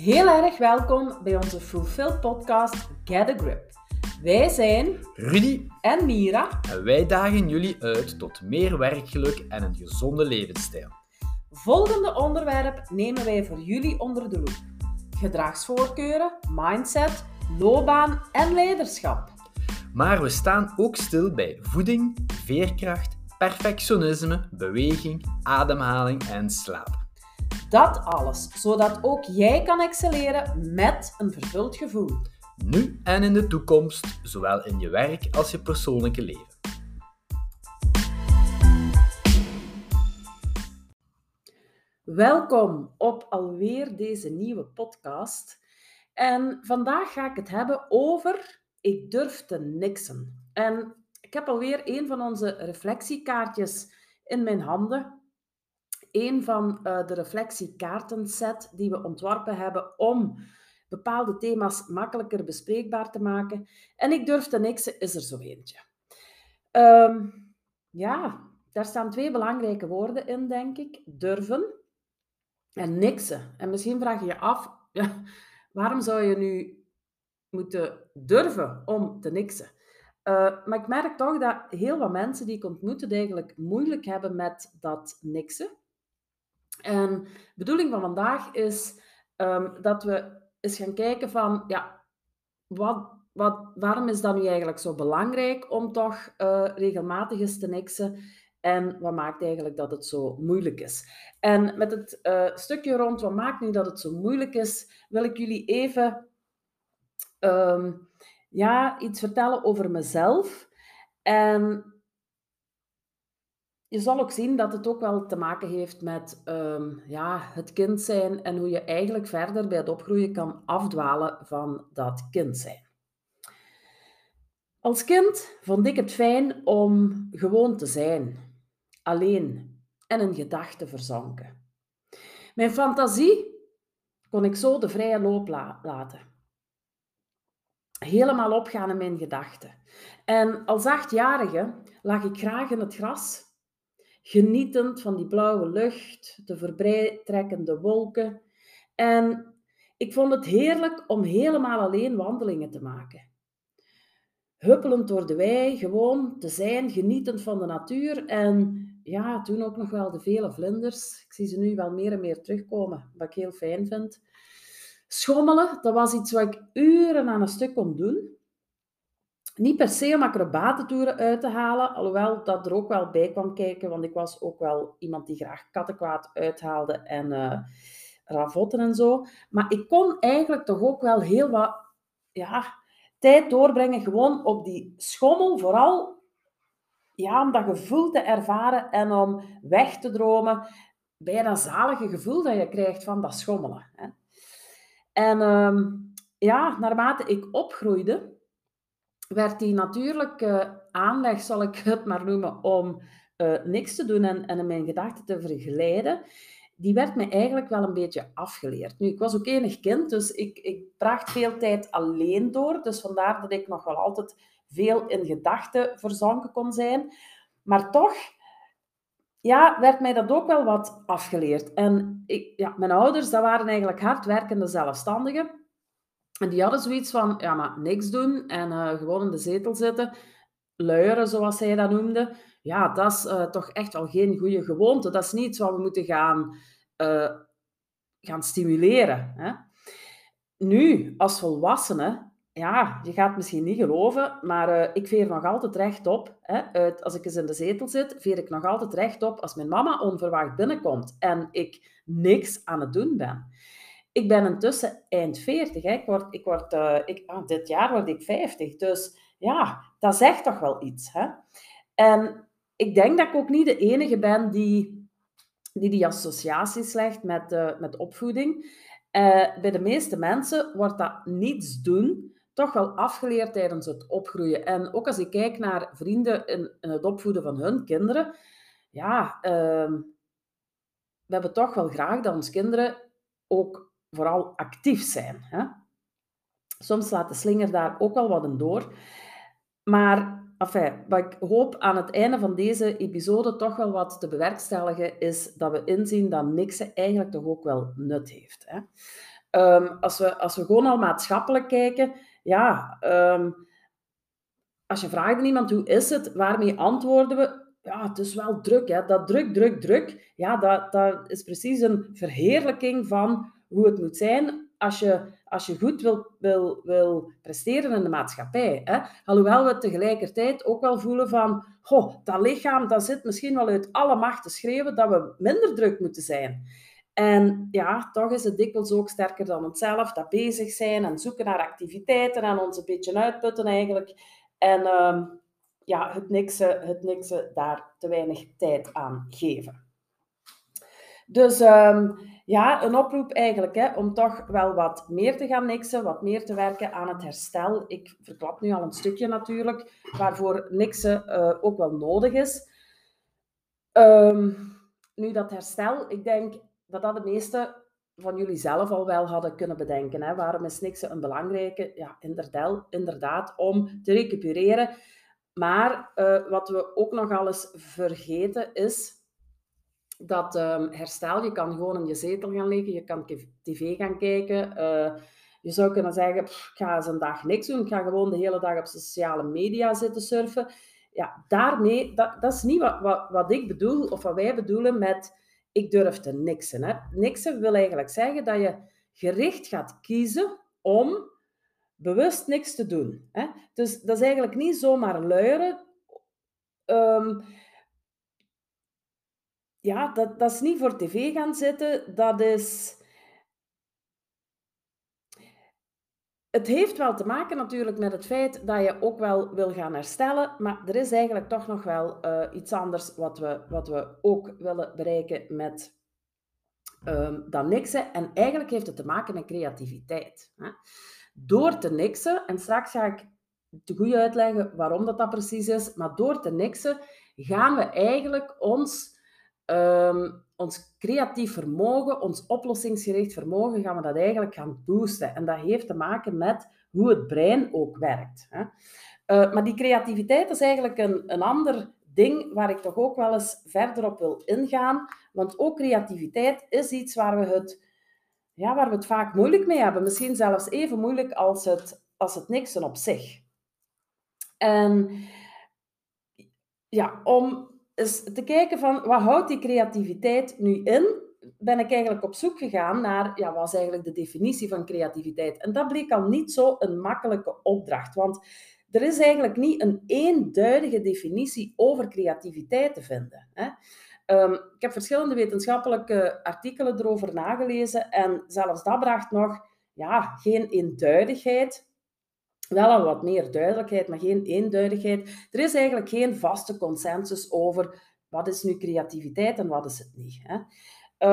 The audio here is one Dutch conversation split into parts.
Heel erg welkom bij onze Fulfill podcast Get a Grip. Wij zijn Rudy en Mira. En wij dagen jullie uit tot meer werkgeluk en een gezonde levensstijl. Volgende onderwerp nemen wij voor jullie onder de loep. Gedragsvoorkeuren, mindset, loopbaan en leiderschap. Maar we staan ook stil bij voeding, veerkracht, perfectionisme, beweging, ademhaling en slaap. Dat alles, zodat ook jij kan excelleren met een vervuld gevoel. Nu en in de toekomst, zowel in je werk als je persoonlijke leven. Welkom op alweer deze nieuwe podcast. En vandaag ga ik het hebben over ik durf te niksen. En ik heb alweer een van onze reflectiekaartjes in mijn handen een van uh, de reflectiekaartenset die we ontworpen hebben om bepaalde thema's makkelijker bespreekbaar te maken. En ik durf te niksen, is er zo eentje. Ehm, ja, daar staan twee belangrijke woorden in, denk ik. Durven en niksen. En misschien vraag je je af, waarom zou je nu moeten durven om te niksen? Uh, maar ik merk toch dat heel wat mensen die ik ontmoet eigenlijk moeilijk hebben met dat niksen. En de bedoeling van vandaag is um, dat we eens gaan kijken van, ja, wat, wat, waarom is dat nu eigenlijk zo belangrijk om toch uh, regelmatig eens te niksen? En wat maakt eigenlijk dat het zo moeilijk is? En met het uh, stukje rond wat maakt nu dat het zo moeilijk is, wil ik jullie even um, ja, iets vertellen over mezelf. En je zal ook zien dat het ook wel te maken heeft met um, ja, het kind zijn en hoe je eigenlijk verder bij het opgroeien kan afdwalen van dat kind zijn. Als kind vond ik het fijn om gewoon te zijn, alleen en in gedachten verzonken. Mijn fantasie kon ik zo de vrije loop laten. Helemaal opgaan in mijn gedachten. En als achtjarige lag ik graag in het gras genietend van die blauwe lucht, de voorbijtrekkende wolken. En ik vond het heerlijk om helemaal alleen wandelingen te maken. Huppelend door de wei, gewoon te zijn, genietend van de natuur en ja, toen ook nog wel de vele vlinders. Ik zie ze nu wel meer en meer terugkomen, wat ik heel fijn vind. Schommelen, dat was iets wat ik uren aan een stuk kon doen. Niet per se om acrobatentoeren uit te halen, alhoewel dat er ook wel bij kwam kijken, want ik was ook wel iemand die graag kattenkwaad uithaalde en uh, ravotten en zo. Maar ik kon eigenlijk toch ook wel heel wat ja, tijd doorbrengen gewoon op die schommel, vooral ja, om dat gevoel te ervaren en om weg te dromen bij dat zalige gevoel dat je krijgt van dat schommelen. Hè. En uh, ja, naarmate ik opgroeide, werd die natuurlijke aanleg, zal ik het maar noemen, om uh, niks te doen en, en mijn gedachten te vergelijden, die werd me eigenlijk wel een beetje afgeleerd. Nu, ik was ook enig kind, dus ik, ik bracht veel tijd alleen door. Dus vandaar dat ik nog wel altijd veel in gedachten verzonken kon zijn. Maar toch ja, werd mij dat ook wel wat afgeleerd. En ik, ja, mijn ouders, dat waren eigenlijk hardwerkende zelfstandigen. En die hadden zoiets van, ja, maar niks doen en uh, gewoon in de zetel zitten, luieren, zoals zij dat noemde. Ja, dat is uh, toch echt wel geen goede gewoonte. Dat is niet wat we moeten gaan, uh, gaan stimuleren. Hè? Nu, als volwassene, ja, je gaat misschien niet geloven, maar ik veer nog altijd rechtop. Hè? Uit, als ik eens in de zetel zit, veer ik nog altijd rechtop als mijn mama onverwacht binnenkomt en ik niks aan het doen ben. Ik ben intussen eind 40. Hè. Ik word, ik word, uh, ik, ah, dit jaar word ik 50. Dus ja, dat zegt toch wel iets. Hè? En ik denk dat ik ook niet de enige ben die die, die associaties legt met, uh, met opvoeding. Uh, bij de meeste mensen wordt dat niets doen toch wel afgeleerd tijdens het opgroeien. En ook als ik kijk naar vrienden in, het opvoeden van hun kinderen, ja, uh, we hebben toch wel graag dat onze kinderen ook vooral actief zijn. Hè? Soms laat de slinger daar ook wel wat in door. Maar enfin, wat ik hoop aan het einde van deze episode toch wel wat te bewerkstelligen, is dat we inzien dat niks eigenlijk toch ook wel nut heeft. Hè? Ehm, als, we, als we gewoon al maatschappelijk kijken, ja, ehm, als je vraagt aan iemand hoe is het, waarmee antwoorden we? Ja, het is wel druk. Hè? Dat druk, druk, druk, ja, dat, dat is precies een verheerlijking van hoe het moet zijn als je, als je goed wil, wil, wil presteren in de maatschappij. Hè? Alhoewel we tegelijkertijd ook wel voelen van, goh, dat lichaam dat zit misschien wel uit alle macht te schreeuwen dat we minder druk moeten zijn. En ja, toch is het dikwijls ook sterker dan onszelf, dat bezig zijn en zoeken naar activiteiten en ons een beetje uitputten eigenlijk. En ehm, ja, het niksen, het niksen daar te weinig tijd aan geven. Dus um, ja, een oproep eigenlijk hè, om toch wel wat meer te gaan niksen, wat meer te werken aan het herstel. Ik verklap nu al een stukje natuurlijk, waarvoor niksen uh, ook wel nodig is. Um, nu, dat herstel, ik denk dat dat de meeste van jullie zelf al wel hadden kunnen bedenken. Hè. Waarom is niksen een belangrijke? Ja, inderdaad, inderdaad om te recupereren. Maar uh, wat we ook nog alles vergeten is dat um, herstel, je kan gewoon in je zetel gaan liggen, je kan tv gaan kijken. Uh, je zou kunnen zeggen, ik ga eens een dag niks doen, ik ga gewoon de hele dag op sociale media zitten surfen. Ja, daarmee, dat, dat is niet wat, wat, wat ik bedoel, of wat wij bedoelen met ik durf te niksen. Hè. Niksen wil eigenlijk zeggen dat je gericht gaat kiezen om bewust niks te doen. Hè. Dus dat is eigenlijk niet zomaar luieren. Um, ja, dat, dat is niet voor tv gaan zitten. Dat is... Het heeft wel te maken natuurlijk met het feit dat je ook wel wil gaan herstellen, maar er is eigenlijk toch nog wel uh, iets anders wat we, wat we ook willen bereiken met um, niksen. En eigenlijk heeft het te maken met creativiteit. Hè. Door te niksen, en straks ga ik te goed uitleggen waarom dat, dat precies is, maar door te niksen gaan we eigenlijk ons um, ons creatief vermogen, ons oplossingsgericht vermogen, gaan we dat eigenlijk gaan boosten. En dat heeft te maken met hoe het brein ook werkt. Hè. Uh, maar die creativiteit is eigenlijk een, een ander ding waar ik toch ook wel eens verder op wil ingaan. Want ook creativiteit is iets waar we het, ja, waar we het vaak moeilijk mee hebben. Misschien zelfs even moeilijk als het, als het niksen op zich. En ja, om is te kijken van wat houdt die creativiteit nu in, ben ik eigenlijk op zoek gegaan naar ja, wat is eigenlijk de definitie van creativiteit. En dat bleek al niet zo een makkelijke opdracht, want er is eigenlijk niet een eenduidige definitie over creativiteit te vinden. Hè. Um, ik heb verschillende wetenschappelijke artikelen erover nagelezen en zelfs dat bracht nog ja, geen eenduidigheid wel al wat meer duidelijkheid, maar geen eenduidigheid. Er is eigenlijk geen vaste consensus over wat is nu creativiteit en wat is het niet. Hè?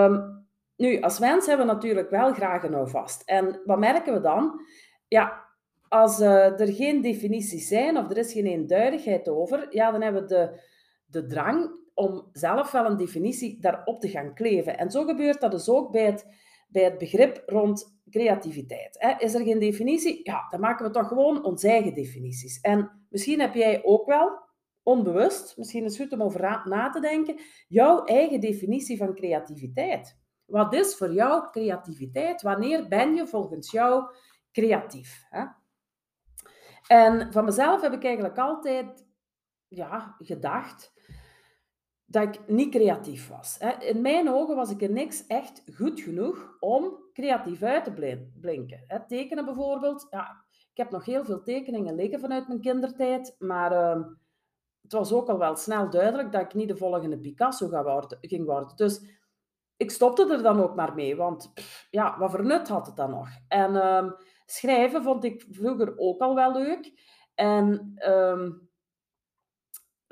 Um, nu, als mens hebben we natuurlijk wel graag een houvast. En wat merken we dan? Ja, als uh, er geen definities zijn of er is geen eenduidigheid over, ja, dan hebben we de, de drang om zelf wel een definitie daarop te gaan kleven. En zo gebeurt dat dus ook bij het, bij het begrip rond creativiteit. Is er geen definitie? Ja, dan maken we toch gewoon onze eigen definities. En misschien heb jij ook wel, onbewust, misschien is het goed om over na te denken, jouw eigen definitie van creativiteit. Wat is voor jou creativiteit? Wanneer ben je volgens jou creatief? En van mezelf heb ik eigenlijk altijd ja, gedacht dat ik niet creatief was. In mijn ogen was ik in niks echt goed genoeg om creatief uit te blinken. Tekenen bijvoorbeeld. Ja, ik heb nog heel veel tekeningen liggen vanuit mijn kindertijd, maar ehm, het was ook al wel snel duidelijk dat ik niet de volgende Picasso ging worden. Dus ik stopte er dan ook maar mee, want ja, wat voor nut had het dan nog? En ehm, schrijven vond ik vroeger ook al wel leuk. En ehm,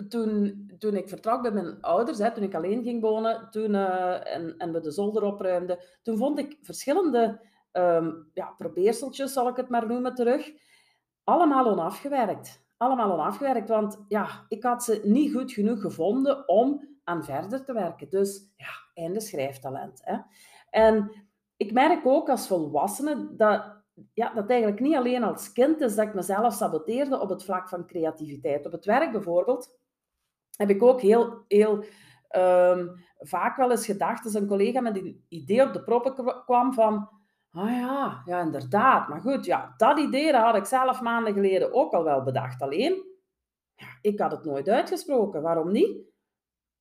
toen, toen ik vertrok bij mijn ouders, hè, toen ik alleen ging wonen toen, uh, en, en we de zolder opruimden, toen vond ik verschillende um, ja, probeerseltjes, zal ik het maar noemen, terug. Allemaal onafgewerkt. Allemaal onafgewerkt, want ja, ik had ze niet goed genoeg gevonden om aan verder te werken. Dus ja, einde schrijftalent. Hè. En ik merk ook als volwassene dat, ja, dat eigenlijk niet alleen als kind is dat ik mezelf saboteerde op het vlak van creativiteit. Op het werk bijvoorbeeld heb ik ook heel, heel um, vaak wel eens gedacht, als een collega met een idee op de proppen kwam van Ah ja, ja, inderdaad. Maar goed, ja, dat idee dat had ik zelf maanden geleden ook al wel bedacht. Alleen, ja, ik had het nooit uitgesproken. Waarom niet?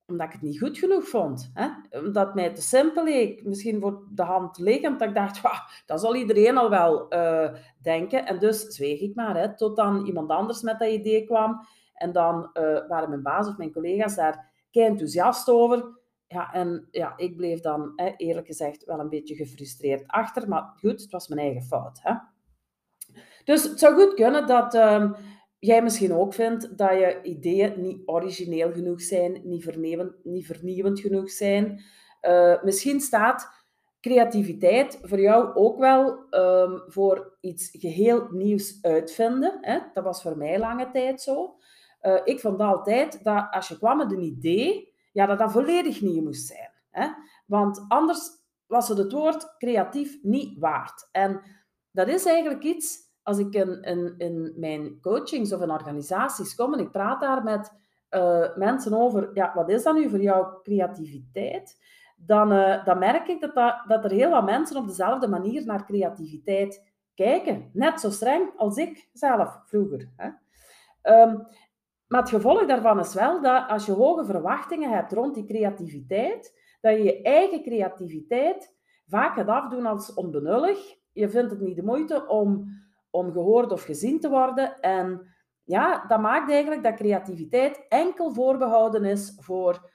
Omdat ik het niet goed genoeg vond. Hè? Omdat mij te simpel leek. Misschien voor de hand liggend. Dat ik dacht, dat zal iedereen al wel uh, denken. En dus zweeg ik maar. Hè, tot dan iemand anders met dat idee kwam. En dan uh, waren mijn baas of mijn collega's daar kei enthousiast over. Ja, en ja, ik bleef dan hè, eerlijk gezegd wel een beetje gefrustreerd achter. Maar goed, het was mijn eigen fout. Hè? Dus het zou goed kunnen dat uh, jij misschien ook vindt dat je ideeën niet origineel genoeg zijn, niet vernieuwend, niet vernieuwend genoeg zijn. Uh, misschien staat creativiteit voor jou ook wel um, voor iets geheel nieuws uitvinden. Hè? Dat was voor mij lange tijd zo. Uh, ik vond altijd dat als je kwam met een idee, ja, dat dat volledig nieuw moest zijn. Hè? Want anders was het het woord creatief niet waard. En dat is eigenlijk iets, als ik in, in, in mijn coachings of in organisaties kom en ik praat daar met uh, mensen over, ja, wat is dat nu voor jou creativiteit? Dan, uh, dan merk ik dat, dat, er heel wat mensen op dezelfde manier naar creativiteit kijken. Net zo streng als ik zelf vroeger. Hè? Um, maar het gevolg daarvan is wel dat als je hoge verwachtingen hebt rond die creativiteit, dat je je eigen creativiteit vaak gaat afdoen als onbenullig. Je vindt het niet de moeite om, om gehoord of gezien te worden. En ja, dat maakt eigenlijk dat creativiteit enkel voorbehouden is voor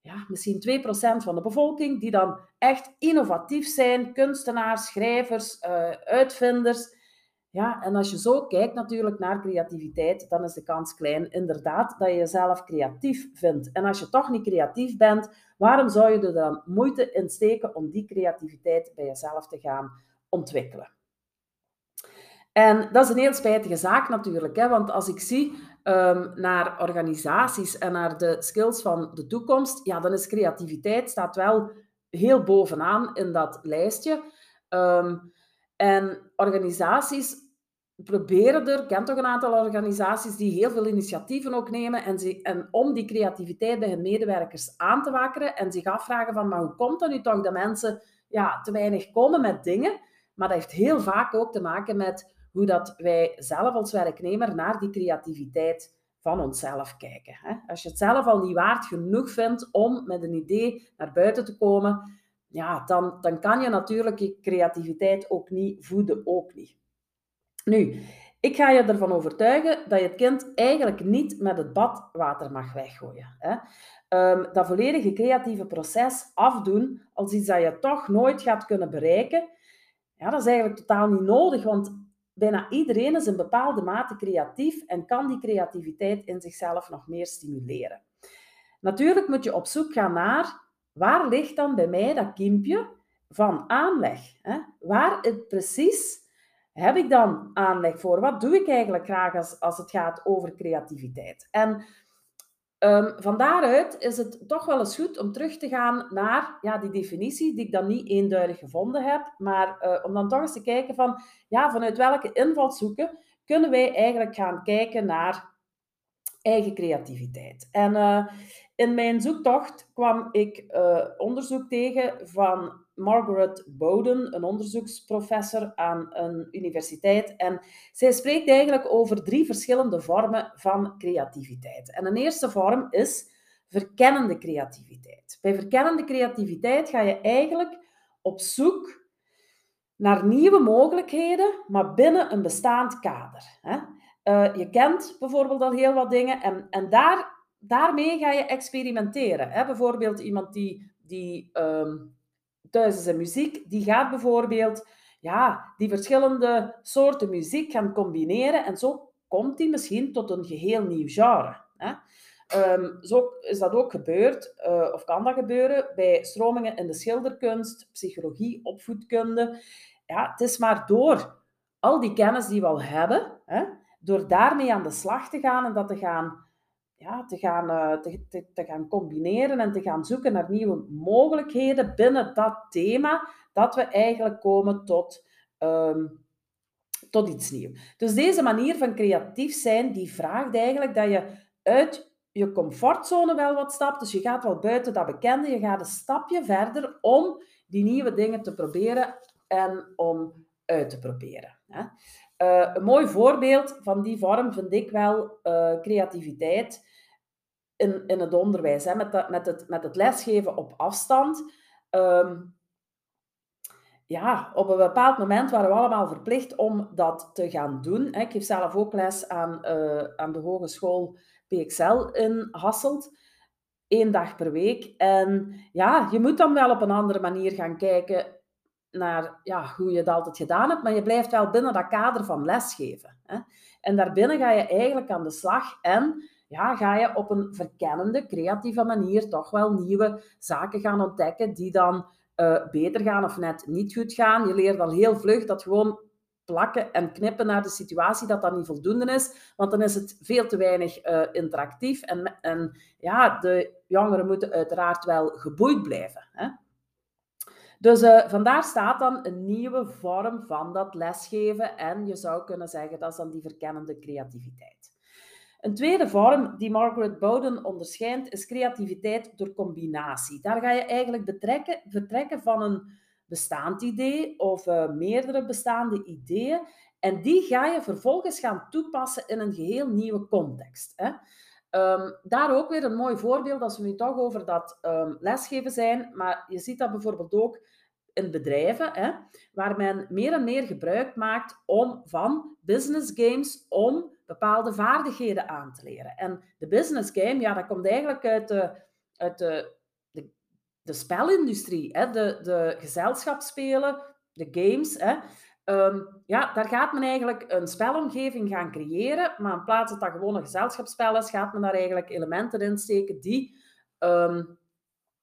ja, misschien 2% van de bevolking, die dan echt innovatief zijn, kunstenaars, schrijvers, uh, uitvinders. Ja, en als je zo kijkt natuurlijk naar creativiteit, dan is de kans klein inderdaad dat je jezelf creatief vindt. En als je toch niet creatief bent, waarom zou je er dan moeite in steken om die creativiteit bij jezelf te gaan ontwikkelen? En dat is een heel spijtige zaak natuurlijk, hè? want als ik zie um, naar organisaties en naar de skills van de toekomst, ja, dan is creativiteit staat wel heel bovenaan in dat lijstje. Um, en organisaties proberen er, kent toch een aantal organisaties die heel veel initiatieven ook nemen en, ze, en om die creativiteit bij hun medewerkers aan te wakkeren en zich afvragen van, maar hoe komt het nu toch dat mensen ja, te weinig komen met dingen? Maar dat heeft heel vaak ook te maken met hoe dat wij zelf als werknemer naar die creativiteit van onszelf kijken. Als je het zelf al niet waard genoeg vindt om met een idee naar buiten te komen, ja, dan, dan kan je natuurlijk je creativiteit ook niet voeden, ook niet. Nu, ik ga je ervan overtuigen dat je het kind eigenlijk niet met het badwater mag weggooien. Hè? Um, dat volledige creatieve proces afdoen als iets dat je toch nooit gaat kunnen bereiken, ja, dat is eigenlijk totaal niet nodig, want bijna iedereen is in bepaalde mate creatief en kan die creativiteit in zichzelf nog meer stimuleren. Natuurlijk moet je op zoek gaan naar waar ligt dan bij mij dat kiempje van aanleg? Hè? Waar het precies heb ik dan aanleg voor? Wat doe ik eigenlijk graag als, als het gaat over creativiteit? En um, van daaruit is het toch wel eens goed om terug te gaan naar ja, die definitie, die ik dan niet eenduidig gevonden heb, maar uh, om dan toch eens te kijken van, ja, vanuit welke invalshoeken kunnen wij eigenlijk gaan kijken naar eigen creativiteit. En uh, in mijn zoektocht kwam ik uh, onderzoek tegen van Margaret Bowden, een onderzoeksprofessor aan een universiteit. En zij spreekt eigenlijk over drie verschillende vormen van creativiteit. En een eerste vorm is verkennende creativiteit. Bij verkennende creativiteit ga je eigenlijk op zoek naar nieuwe mogelijkheden, maar binnen een bestaand kader. Uh, je kent bijvoorbeeld al heel wat dingen en, en daar daarmee ga je experimenteren. Bijvoorbeeld iemand die, die um, thuis is en muziek, die gaat bijvoorbeeld ja, die verschillende soorten muziek gaan combineren en zo komt hij misschien tot een geheel nieuw genre. Hè? Um, zo is dat ook gebeurd, uh, of kan dat gebeuren, bij stromingen in de schilderkunst, psychologie, opvoedkunde. Ja, het is maar door al die kennis die we al hebben, hè, door daarmee aan de slag te gaan en dat te gaan ja, te, gaan, uh, te, te, te, gaan combineren en te gaan zoeken naar nieuwe mogelijkheden binnen dat thema, dat we eigenlijk komen tot, um, tot iets nieuws. Dus deze manier van creatief zijn, die vraagt eigenlijk dat je uit je comfortzone wel wat stapt. Dus je gaat wel buiten dat bekende, je gaat een stapje verder om die nieuwe dingen te proberen en om uit te proberen. Hè. Uh, een mooi voorbeeld van die vorm vind ik wel uh, creativiteit in, in het onderwijs, hè, met, met, het, met het lesgeven op afstand. Um, ja, op een bepaald moment waren we allemaal verplicht om dat te gaan doen. Ik geef zelf ook les aan, uh, aan de Hogeschool PXL in Hasselt. Eén dag per week. En ja, je moet dan wel op een andere manier gaan kijken naar ja, hoe je het altijd gedaan hebt, maar je blijft wel binnen dat kader van lesgeven. Hè? En daarbinnen ga je eigenlijk aan de slag en ja, ga je op een verkennende, creatieve manier toch wel nieuwe zaken gaan ontdekken die dan uh, beter gaan of net niet goed gaan. Je leert al heel vlug dat gewoon plakken en knippen naar de situatie, dat dat niet voldoende is, want dan is het veel te weinig uh, interactief. En, en ja, de jongeren moeten uiteraard wel geboeid blijven. Hè? Dus uh, vandaar staat dan een nieuwe vorm van dat lesgeven en je zou kunnen zeggen dat is dan die verkennende creativiteit. Een tweede vorm die Margaret Bowden onderscheidt is creativiteit door combinatie. Daar ga je eigenlijk betrekken, vertrekken van een bestaand idee of uh, meerdere bestaande ideeën en die ga je vervolgens gaan toepassen in een geheel nieuwe context. Hè. Um, daar ook weer een mooi voorbeeld als we nu toch over dat um, lesgeven zijn, maar je ziet dat bijvoorbeeld ook in bedrijven, hè, waar men meer en meer gebruik maakt om, van business games om bepaalde vaardigheden aan te leren. En de business game, ja, dat komt eigenlijk uit de, uit de, de, de spelindustrie, hè, de, de gezelschapsspelen, de games. Hè. Um, ja, daar gaat men eigenlijk een spelomgeving gaan creëren, maar in plaats dat dat gewoon een gezelschapsspel is, gaat men daar eigenlijk elementen in steken die um,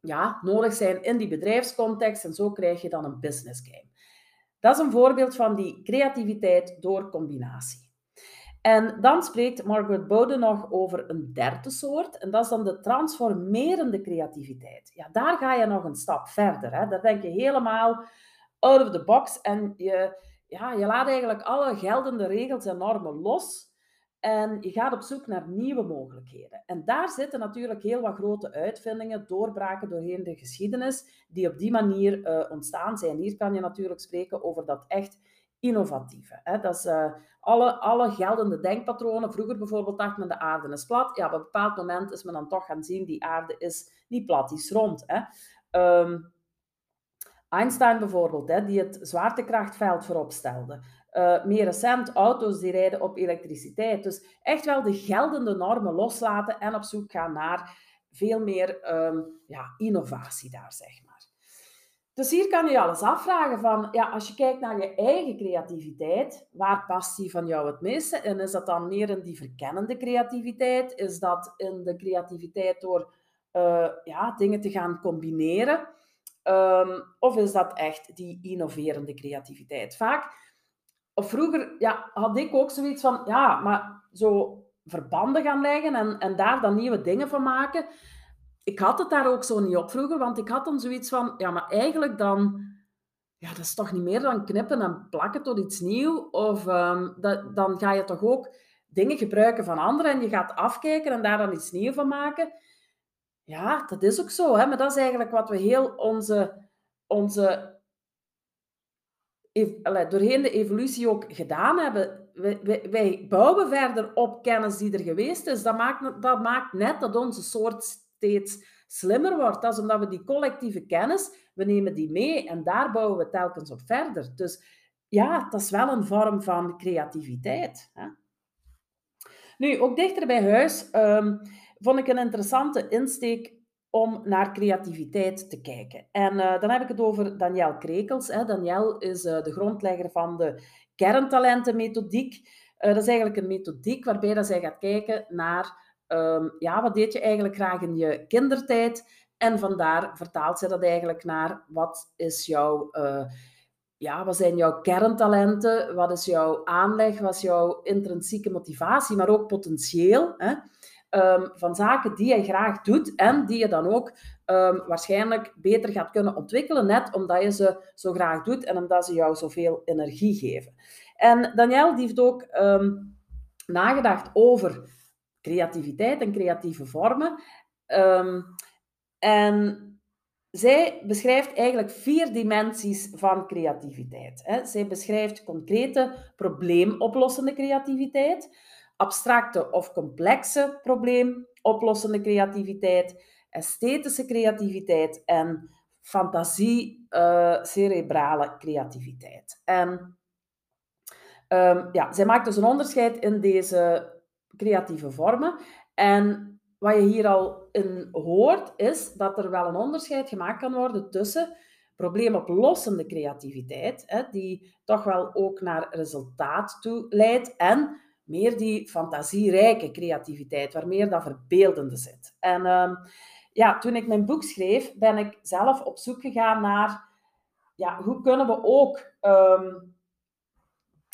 ja, nodig zijn in die bedrijfscontext en zo krijg je dan een business game. Dat is een voorbeeld van die creativiteit door combinatie. En dan spreekt Margaret Bowden nog over een derde soort, en dat is dan de transformerende creativiteit. Ja, daar ga je nog een stap verder. Hè. Daar denk je helemaal out of the box en je, ja, je laat eigenlijk alle geldende regels en normen los en je gaat op zoek naar nieuwe mogelijkheden. En daar zitten natuurlijk heel wat grote uitvindingen, doorbraken doorheen de geschiedenis, die op die manier uh, ontstaan zijn. Hier kan je natuurlijk spreken over dat echt innovatieve. Hè. Dat is uh, alle, alle geldende denkpatronen. Vroeger bijvoorbeeld dacht men de aarde is plat. Ja, op een bepaald moment is men dan toch gaan zien, die aarde is niet plat, die is rond. Hè. Um, Einstein bijvoorbeeld, hè, die het zwaartekrachtveld voorop stelde. Uh, meer recent auto's die rijden op elektriciteit. Dus echt wel de geldende normen loslaten en op zoek gaan naar veel meer um, ja, innovatie daar, zeg maar. Dus hier kan je alles afvragen van, ja, als je kijkt naar je eigen creativiteit, waar past die van jou het meeste? En is dat dan meer in die verkennende creativiteit? Is dat in de creativiteit door uh, ja, dingen te gaan combineren? Um, of is dat echt die innoverende creativiteit? Vaak, of vroeger ja, had ik ook zoiets van, ja, maar zo verbanden gaan leggen en, en daar dan nieuwe dingen van maken. Ik had het daar ook zo niet op vroeger, want ik had dan zoiets van, ja, maar eigenlijk dan, ja, dat is toch niet meer dan knippen en plakken tot iets nieuws. Of um, dat, dan ga je toch ook dingen gebruiken van anderen en je gaat afkijken en daar dan iets nieuws van maken. Ja, dat is ook zo. Hè? Maar dat is eigenlijk wat we heel onze, onze doorheen de evolutie ook gedaan hebben. Wij, wij, bouwen verder op kennis die er geweest is. Dat maakt, dat maakt net dat onze soort steeds slimmer wordt. Dat is omdat we die collectieve kennis, we nemen die mee en daar bouwen we telkens op verder. Dus ja, dat is wel een vorm van creativiteit. Hè? Nu, ook dichter bij huis um, vond ik een interessante insteek om naar creativiteit te kijken. En uh, dan heb ik het over Daniel Krekels. Hè. Daniel is uh, de grondlegger van de kerntalentenmethodiek. Uh, dat is eigenlijk een methodiek waarbij dat zij gaat kijken naar um, ja, wat deed je eigenlijk graag in je kindertijd. En vandaar vertaalt ze dat eigenlijk naar wat is jouw ja, wat zijn jouw kerntalenten? Wat is jouw aanleg? Wat is jouw intrinsieke motivatie, maar ook potentieel? Hè? Um, van zaken die je graag doet en die je dan ook um, waarschijnlijk beter gaat kunnen ontwikkelen, net omdat je ze zo graag doet en omdat ze jou zoveel energie geven. En Daniel heeft ook um, nagedacht over creativiteit en creatieve vormen. en zij beschrijft eigenlijk vier dimensies van creativiteit. Zij beschrijft concrete probleemoplossende creativiteit, abstracte of complexe probleemoplossende creativiteit, esthetische creativiteit en fantasie-cerebrale creativiteit. En um, ja, zij maakt dus een onderscheid in deze creatieve vormen. En wat je hier al in hoort, is dat er wel een onderscheid gemaakt kan worden tussen probleemoplossende creativiteit, hè, die toch wel ook naar resultaat toe leidt, en meer die fantasierijke creativiteit, waar meer dat verbeeldende zit. En ehm, ja, toen ik mijn boek schreef, ben ik zelf op zoek gegaan naar ja, hoe kunnen we ook um,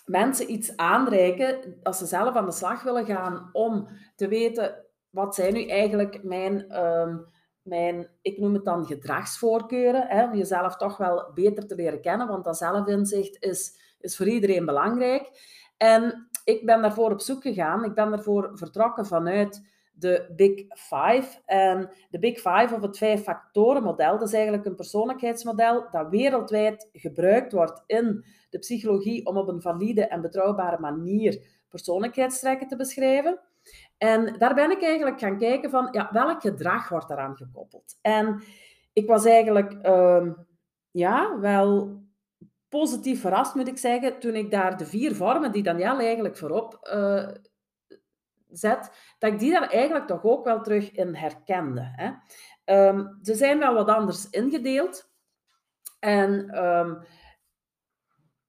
mensen iets aanreiken als ze zelf aan de slag willen gaan om te weten wat zijn nu eigenlijk mijn, ehm, mijn, ik noem het dan gedragsvoorkeuren, hè, om jezelf toch wel beter te leren kennen, want dat zelfinzicht is, is voor iedereen belangrijk. En ik ben daarvoor op zoek gegaan, ik ben daarvoor vertrokken vanuit de Big Five. En de Big Five, of het vijf-factoren-model, dat is eigenlijk een persoonlijkheidsmodel dat wereldwijd gebruikt wordt in de psychologie om op een valide en betrouwbare manier persoonlijkheidstrekken te beschrijven. En daar ben ik eigenlijk gaan kijken van, ja, welk gedrag wordt daaraan gekoppeld? En ik was eigenlijk, ehm, ja, wel positief verrast, moet ik zeggen, toen ik daar de vier vormen die Daniel eigenlijk voorop uh, zet, dat ik die daar eigenlijk toch ook wel terug in herkende. Hè. Ehm, ze zijn wel wat anders ingedeeld. En um,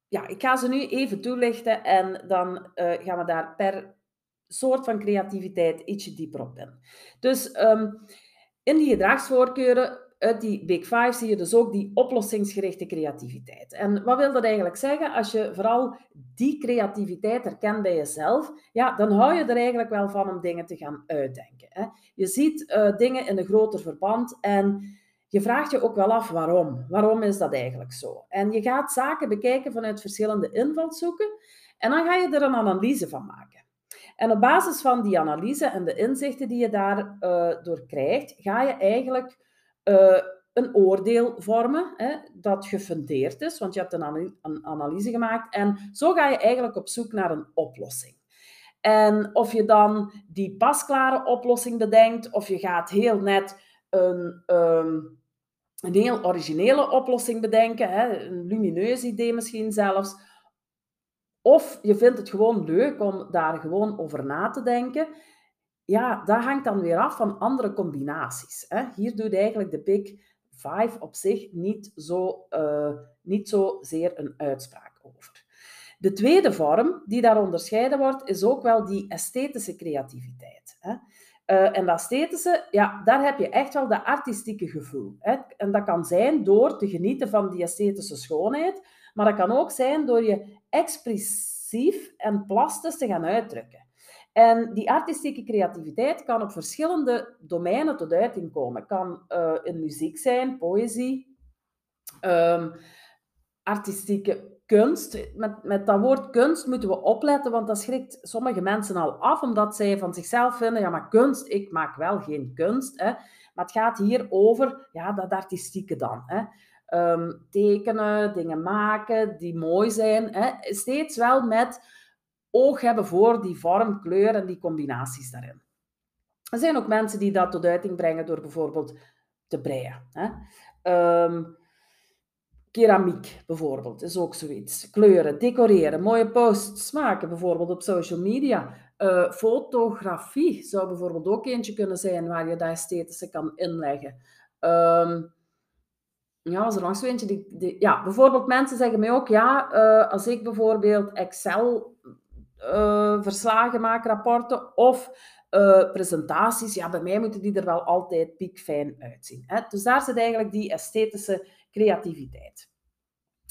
ja, ik ga ze nu even toelichten en dan uh, gaan we daar per soort van creativiteit ietsje dieper op in. Dus um, in die gedragsvoorkeuren uit die Big Five zie je dus ook die oplossingsgerichte creativiteit. En wat wil dat eigenlijk zeggen? Als je vooral die creativiteit herkent bij jezelf, ja, dan hou je er eigenlijk wel van om dingen te gaan uitdenken. Hè? Je ziet uh, dingen in een groter verband en je vraagt je ook wel af waarom. Waarom is dat eigenlijk zo? En je gaat zaken bekijken vanuit verschillende invalshoeken en dan ga je er een analyse van maken. En op basis van die analyse en de inzichten die je daardoor uh, door krijgt, ga je eigenlijk uh, een oordeel vormen hè, dat gefundeerd is, want je hebt een, een analyse gemaakt. En zo ga je eigenlijk op zoek naar een oplossing. En of je dan die pasklare oplossing bedenkt, of je gaat heel net een, um, een heel originele oplossing bedenken, hè, een lumineus idee misschien zelfs, of je vindt het gewoon leuk om daar gewoon over na te denken. Ja, dat hangt dan weer af van andere combinaties. Hè. Hier doet eigenlijk de Big Five op zich niet zo, uh, niet zo zeer een uitspraak over. De tweede vorm die daar onderscheiden wordt, is ook wel die esthetische creativiteit. Hè. Uh, en dat esthetische, ja, daar heb je echt wel dat artistieke gevoel. Hè. En dat kan zijn door te genieten van die esthetische schoonheid, maar dat kan ook zijn door je expressief en plastisch te gaan uitdrukken. En die artistieke creativiteit kan op verschillende domeinen tot uiting komen. Het kan in muziek zijn, poëzie, um, artistieke kunst. Met, met dat woord kunst moeten we opletten, want dat schrikt sommige mensen al af, omdat zij van zichzelf vinden, ja, maar kunst, ik maak wel geen kunst. Hè. Maar het gaat hier over ja, dat artistieke dan. Hè. Um, tekenen, dingen maken die mooi zijn. Hè. Steeds wel met oog hebben voor die vorm, kleur en die combinaties daarin. Er zijn ook mensen die dat tot uiting brengen door bijvoorbeeld te breien. Hè. Um, keramiek bijvoorbeeld is ook zoiets. Kleuren, decoreren, mooie posts maken bijvoorbeeld op social media. Uh, fotografie zou bijvoorbeeld ook eentje kunnen zijn waar je dat esthetische kan inleggen. Um, ja, was er zo eentje. Die, ja, bijvoorbeeld mensen zeggen mij ook, ja, uh, als ik bijvoorbeeld Excel uh, verslagen maak, rapporten of uh, presentaties, ja, bij mij moeten die er wel altijd piekfijn uitzien. Hè? Dus daar zit eigenlijk die esthetische creativiteit.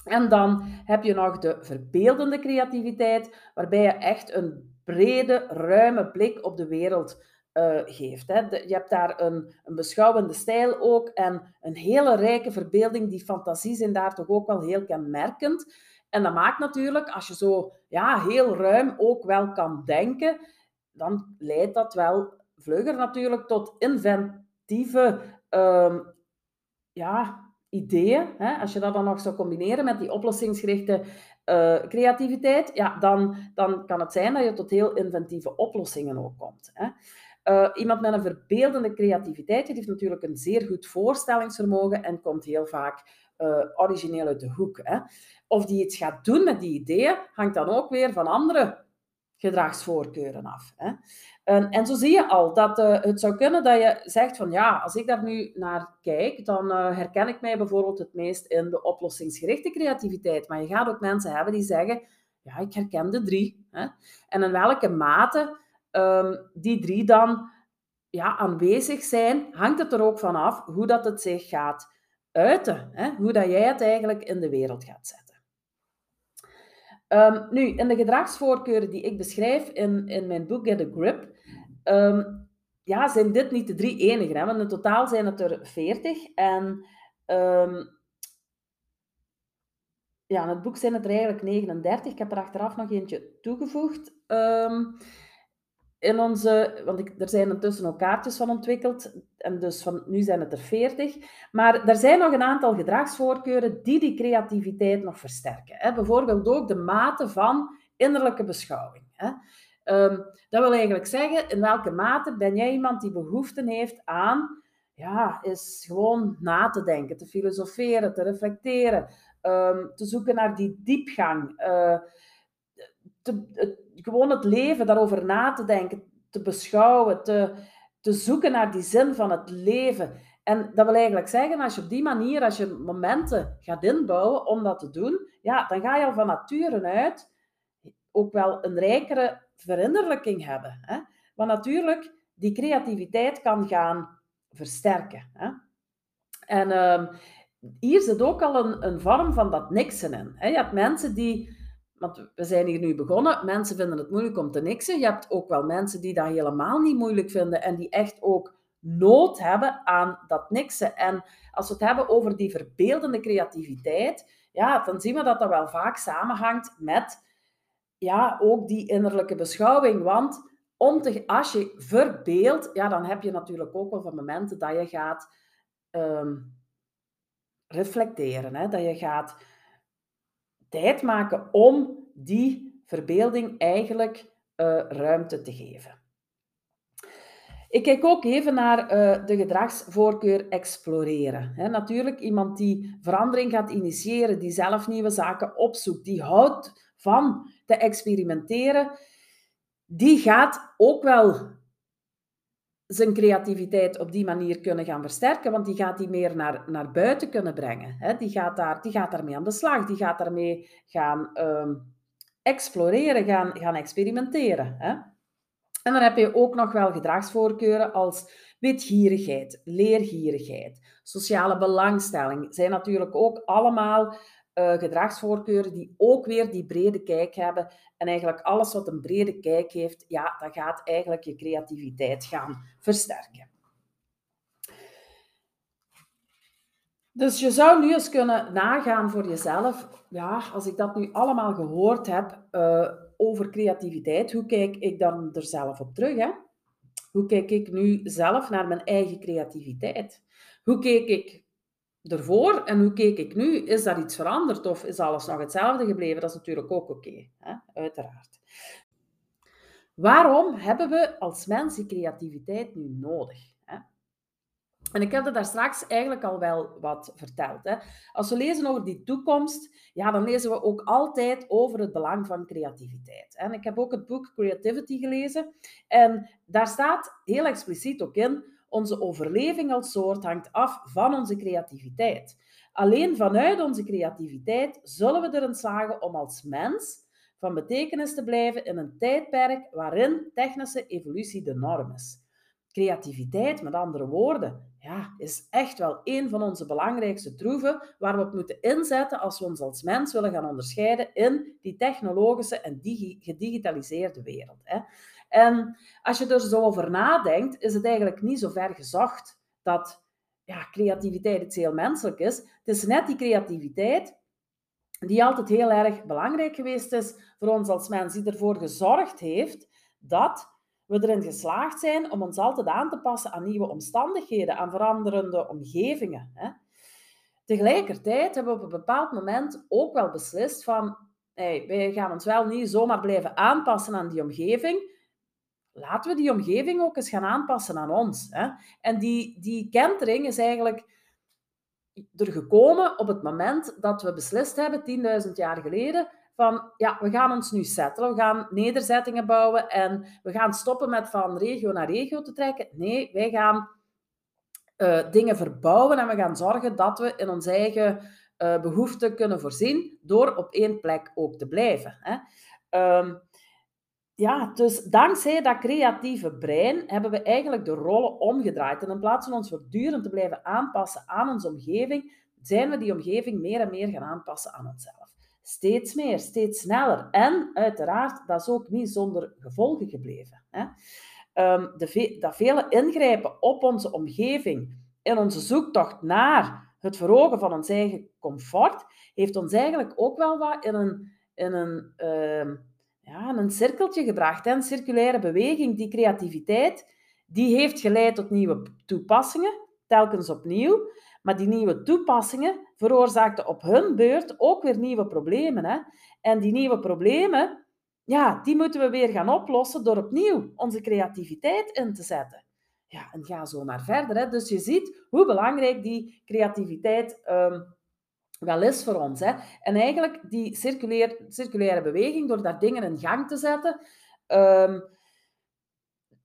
En dan heb je nog de verbeeldende creativiteit, waarbij je echt een brede, ruime blik op de wereld uh, geeft. Hè. Je hebt daar een, een, beschouwende stijl ook en een hele rijke verbeelding. Die fantasie zijn daar toch ook wel heel kenmerkend. En dat maakt natuurlijk, als je zo ja, heel ruim ook wel kan denken, dan leidt dat wel vlugger natuurlijk tot inventieve um, ja, ideeën, hè, als je dat dan nog zou combineren met die oplossingsgerichte uh, creativiteit, ja, dan, dan kan het zijn dat je tot heel inventieve oplossingen ook komt. Hè. Uh, iemand met een verbeeldende creativiteit die heeft natuurlijk een zeer goed voorstellingsvermogen en komt heel vaak uh, origineel uit de hoek. Hè. Of die iets gaat doen met die ideeën, hangt dan ook weer van andere gedragsvoorkeuren af. Hè. En, en, zo zie je al dat uh, het zou kunnen dat je zegt van ja, als ik daar nu naar kijk, dan uh, herken ik mij bijvoorbeeld het meest in de oplossingsgerichte creativiteit. Maar je gaat ook mensen hebben die zeggen, ja, ik herken de drie. Hè. En in welke mate um, die drie dan ja, aanwezig zijn, hangt het er ook van af hoe dat het zich gaat uiten. Hè. Hoe dat jij het eigenlijk in de wereld gaat zetten. Um, nu, in de gedragsvoorkeuren die ik beschrijf in, in mijn boek Get a Grip, um, ja, zijn dit niet de drie enige. Hè? Want in totaal zijn het er veertig. En um, ja, in het boek zijn het er eigenlijk 39. Ik heb er achteraf nog eentje toegevoegd. In onze, want ik, er zijn intussen ook kaartjes van ontwikkeld, en dus van, nu zijn het er 40. Maar er zijn nog een aantal gedragsvoorkeuren die die creativiteit nog versterken. Hè. Bijvoorbeeld ook de mate van innerlijke beschouwing. Hè. Um, dat wil eigenlijk zeggen, in welke mate ben jij iemand die behoefte heeft aan, ja, is gewoon na te denken, te filosoferen, te reflecteren, um, te zoeken naar die diepgang. Uh, te, gewoon het leven, daarover na te denken, te beschouwen, te, te zoeken naar die zin van het leven. En dat wil eigenlijk zeggen, als je op die manier, als je momenten gaat inbouwen om dat te doen, ja, dan ga je al van nature uit ook wel een rijkere verinnerlijking hebben. Hè? Want natuurlijk, die creativiteit kan gaan versterken. Hè? En uh, hier zit ook al een, een vorm van dat niksen in. Hè? Je hebt mensen die want we zijn hier nu begonnen. Mensen vinden het moeilijk om te niksen. Je hebt ook wel mensen die dat helemaal niet moeilijk vinden en die echt ook nood hebben aan dat niksen. En als we het hebben over die verbeeldende creativiteit, ja, dan zien we dat dat wel vaak samenhangt met ja, ook die innerlijke beschouwing. Want om te, als je verbeeldt, ja, dan heb je natuurlijk ook wel van momenten dat je gaat um, reflecteren. Hè? Dat je gaat tijd maken om die verbeelding eigenlijk uh, ruimte te geven. Ik kijk ook even naar uh, de gedragsvoorkeur exploreren. Natuurlijk, iemand die verandering gaat initiëren, die zelf nieuwe zaken opzoekt, die houdt van te experimenteren, die gaat ook wel zijn creativiteit op die manier kunnen gaan versterken, want die gaat die meer naar, naar buiten kunnen brengen. Hè? Die, gaat daar, die gaat daarmee aan de slag, die gaat daarmee gaan um, exploreren, gaan, gaan experimenteren. Hè? En dan heb je ook nog wel gedragsvoorkeuren als witgierigheid, leergierigheid, sociale belangstelling. Zijn natuurlijk ook allemaal uh, gedragsvoorkeuren die ook weer die brede kijk hebben. En eigenlijk alles wat een brede kijk heeft, ja, dat gaat eigenlijk je creativiteit gaan versterken. Dus je zou nu eens kunnen nagaan voor jezelf, ja, als ik dat nu allemaal gehoord heb uh, over creativiteit, hoe kijk ik dan er zelf op terug? Hè? Hoe kijk ik nu zelf naar mijn eigen creativiteit? Hoe keek ik ervoor en hoe keek ik nu? Is daar iets veranderd of is alles nog hetzelfde gebleven? Dat is natuurlijk ook oké, uiteraard. Waarom hebben we als mens die creativiteit nu nodig? Hè? En ik heb er daar straks eigenlijk al wel wat verteld. Hè? Als we lezen over die toekomst, ja, dan lezen we ook altijd over het belang van creativiteit. En ik heb ook het boek Creativity gelezen. En daar staat heel expliciet ook in onze overleving als soort hangt af van onze creativiteit. Alleen vanuit onze creativiteit zullen we erin slagen om als mens van betekenis te blijven in een tijdperk waarin technische evolutie de norm is. Creativiteit, met andere woorden, ja, is echt wel een van onze belangrijkste troeven waar we op moeten inzetten als we ons als mens willen gaan onderscheiden in die technologische en gedigitaliseerde wereld. Hè. En als je er zo over nadenkt, is het eigenlijk niet zo ver gezocht dat ja, creativiteit iets heel menselijk is. Het is net die creativiteit die altijd heel erg belangrijk geweest is voor ons als mens, die ervoor gezorgd heeft dat we erin geslaagd zijn om ons altijd aan te passen aan nieuwe omstandigheden, aan veranderende omgevingen. Hè. Tegelijkertijd hebben we op een bepaald moment ook wel beslist van, hey, wij gaan ons wel niet zomaar blijven aanpassen aan die omgeving. Laten we die omgeving ook eens gaan aanpassen aan ons. Hè? En die, die kentering is eigenlijk er gekomen op het moment dat we beslist hebben, 10.000 jaar geleden, van ja, we gaan ons nu settelen, we gaan nederzettingen bouwen en we gaan stoppen met van regio naar regio te trekken. Nee, wij gaan uh, dingen verbouwen en we gaan zorgen dat we in onze eigen uh, behoeften kunnen voorzien door op één plek ook te blijven. Hè. Um, ja, dus dankzij dat creatieve brein hebben we eigenlijk de rollen omgedraaid. En in plaats van ons voortdurend te blijven aanpassen aan onze omgeving, zijn we die omgeving meer en meer gaan aanpassen aan onszelf. Steeds meer, steeds sneller. En uiteraard, dat is ook niet zonder gevolgen gebleven. Hè. Um, de dat vele ingrijpen op onze omgeving in onze zoektocht naar het verhogen van ons eigen comfort, heeft ons eigenlijk ook wel wat in een, in een uh, ja, een cirkeltje gebracht. Circulaire beweging, die creativiteit, die heeft geleid tot nieuwe toepassingen, telkens opnieuw. Maar die nieuwe toepassingen veroorzaakten op hun beurt ook weer nieuwe problemen. Hè? En die nieuwe problemen, ja, die moeten we weer gaan oplossen door opnieuw onze creativiteit in te zetten. Ja, en ga zo maar verder. Hè? Dus je ziet hoe belangrijk die creativiteit um, wel is voor ons. Hè. En eigenlijk die circulair, circulaire beweging, door daar dingen in gang te zetten, um,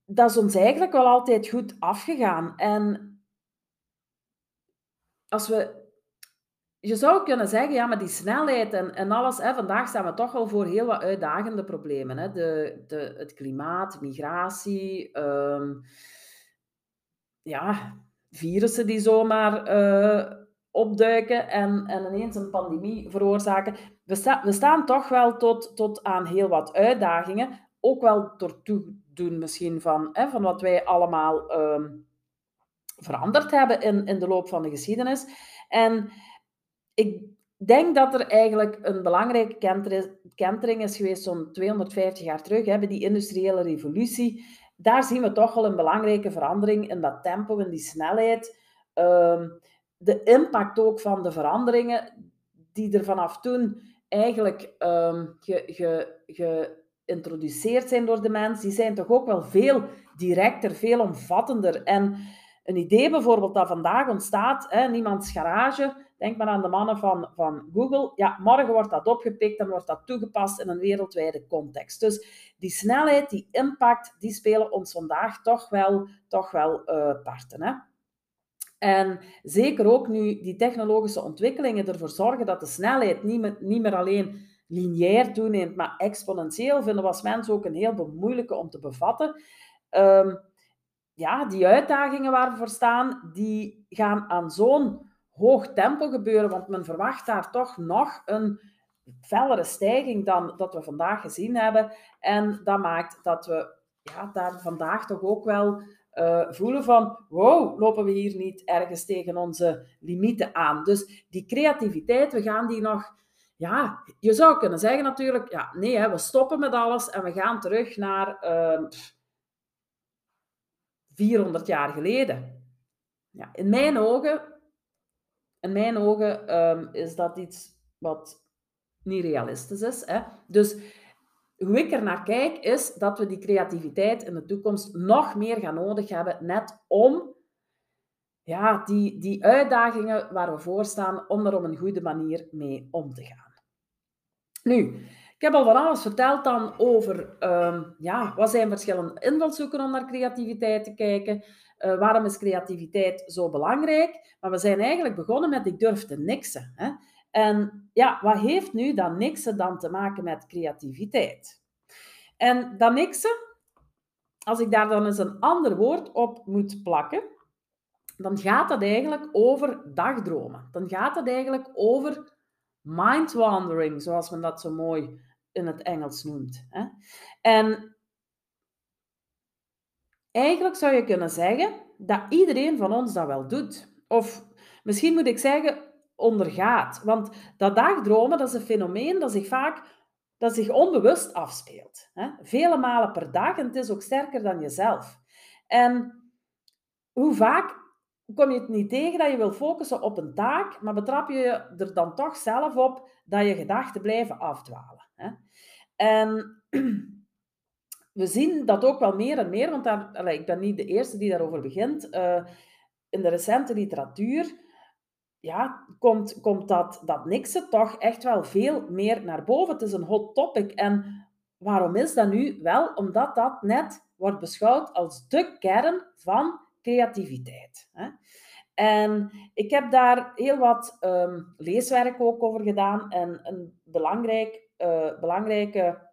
dat is ons eigenlijk wel altijd goed afgegaan. En als we... Je zou kunnen zeggen, ja, maar die snelheid en, en alles... Hè, vandaag staan we toch wel voor heel wat uitdagende problemen. Hè. De, de, het klimaat, migratie... Um, ja, virussen die zomaar... Uh, opduiken en, en ineens een pandemie veroorzaken. We, we staan toch wel tot, tot aan heel wat uitdagingen. Ook wel door toedoen misschien van, hè, van wat wij allemaal um, veranderd hebben in, in de loop van de geschiedenis. En ik denk dat er eigenlijk een belangrijke kentering is geweest zo'n 250 jaar terug, hè, die industriële revolutie. Daar zien we toch wel een belangrijke verandering in dat tempo, in die snelheid. Um, de impact ook van de veranderingen die er vanaf toen eigenlijk um, ge, ge, geïntroduceerd zijn door de mens, die zijn toch ook wel veel directer, veel omvattender. En een idee bijvoorbeeld dat vandaag ontstaat, hè, niemands garage, denk maar aan de mannen van, van Google, ja, morgen wordt dat opgepikt en wordt dat toegepast in een wereldwijde context. Dus die snelheid, die impact, die spelen ons vandaag toch wel, toch wel uh, parten. Hè? En zeker ook nu die technologische ontwikkelingen ervoor zorgen dat de snelheid niet meer, niet meer alleen lineair toeneemt, maar exponentieel, vinden we als mens ook een heel moeilijke om te bevatten. Um, ja, die uitdagingen waar we voor staan, die gaan aan zo'n hoog tempo gebeuren, want men verwacht daar toch nog een fellere stijging dan dat we vandaag gezien hebben. En dat maakt dat we ja, daar vandaag toch ook wel uh, voelen van, wow, lopen we hier niet ergens tegen onze limieten aan. Dus die creativiteit, we gaan die nog, ja, je zou kunnen zeggen natuurlijk, ja, nee, hè, we stoppen met alles en we gaan terug naar uh, ehm, 400 jaar geleden. Ja, in mijn ogen, in mijn ogen um, is dat iets wat niet realistisch is. Hè? Dus hoe ik er naar kijk, is dat we die creativiteit in de toekomst nog meer gaan nodig hebben, net om ja, die, die uitdagingen waar we voor staan, om er op een goede manier mee om te gaan. Nu, ik heb al van alles verteld dan over um, ja, wat zijn verschillende invalshoeken om naar creativiteit te kijken. Uh, waarom is creativiteit zo belangrijk? Maar we zijn eigenlijk begonnen met ik durf te niksen. Hè? En ja, wat heeft nu dat niksen dan te maken met creativiteit? En dat niksen, als ik daar dan eens een ander woord op moet plakken, dan gaat dat eigenlijk over dagdromen. Dan gaat het eigenlijk over mind wandering, zoals men dat zo mooi in het Engels noemt. En eigenlijk zou je kunnen zeggen dat iedereen van ons dat wel doet. Of misschien moet ik zeggen, ondergaat. Want dat dagdromen, dat is een fenomeen dat zich vaak dat zich onbewust afspeelt. Hè? Vele malen per dag en het is ook sterker dan jezelf. En hoe vaak kom je het niet tegen dat je wil focussen op een taak, maar betrap je er dan toch zelf op dat je gedachten blijven afdwalen. Hè? En we zien dat ook wel meer en meer, want ik ben niet de eerste die daarover begint. Uh, in de recente literatuur ja, komt, komt dat, dat niksen toch echt wel veel meer naar boven. Het is een hot topic. En waarom is dat nu? Wel, omdat dat net wordt beschouwd als de kern van creativiteit. En ik heb daar heel wat um, leeswerk ook over gedaan. En een belangrijk, uh, belangrijke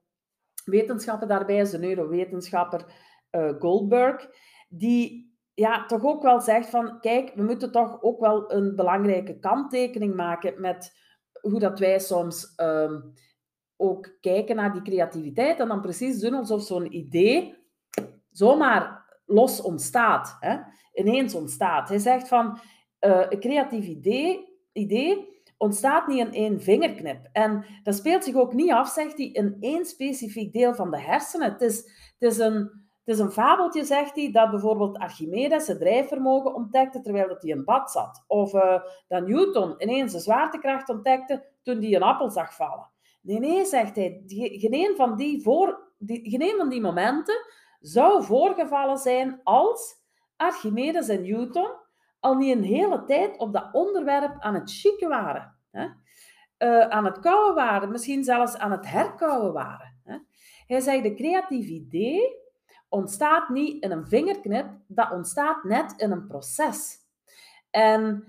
wetenschapper daarbij is de neurowetenschapper uh, Goldberg, die ja, toch ook wel zegt van, kijk, we moeten toch ook wel een belangrijke kanttekening maken met hoe dat wij soms um, ook kijken naar die creativiteit en dan precies doen alsof zo'n idee zomaar los ontstaat, hè? ineens ontstaat. Hij zegt van, uh, een creatief idee, idee ontstaat niet in één vingerknip. En dat speelt zich ook niet af, zegt hij, in één specifiek deel van de hersenen. Het is, het is een het is een fabeltje, zegt hij, dat bijvoorbeeld Archimedes het drijfvermogen ontdekte terwijl hij in bad zat. Of uh, dat Newton ineens de zwaartekracht ontdekte toen hij een appel zag vallen. Nee, nee, zegt hij, geen van die, voor, van die momenten zou voorgevallen zijn als Archimedes en Newton al niet een hele tijd op dat onderwerp aan het chicken waren. Hè? Uh, aan het kouwen waren, misschien zelfs aan het herkouwen waren. Hè? Hij zei, de creatief idee ontstaat niet in een vingerknip, dat ontstaat net in een proces. En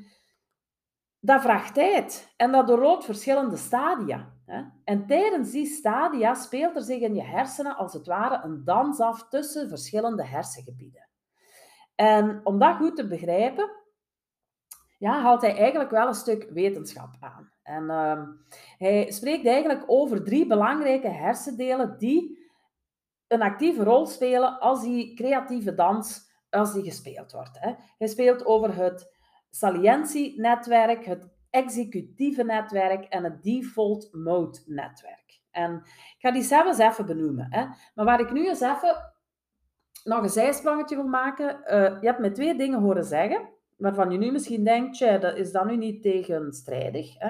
dat vraagt tijd en dat doorloopt verschillende stadia. En tijdens die stadia speelt er zich in je hersenen als het ware een dans af tussen verschillende hersengebieden. En om dat goed te begrijpen, ja, haalt hij eigenlijk wel een stuk wetenschap aan. En uh, hij spreekt eigenlijk over drie belangrijke hersendelen die een actieve rol spelen als die creatieve dans als die gespeeld wordt. Hè. Hij speelt over het salientienetwerk, het executieve netwerk en het default mode netwerk. En ik ga die zelfs even benoemen. Hè. Maar waar ik nu eens even nog een zijsprongetje wil maken. Uh, je hebt me twee dingen horen zeggen, waarvan je nu misschien denkt, tja, dat is dat nu niet tegenstrijdig. Hè.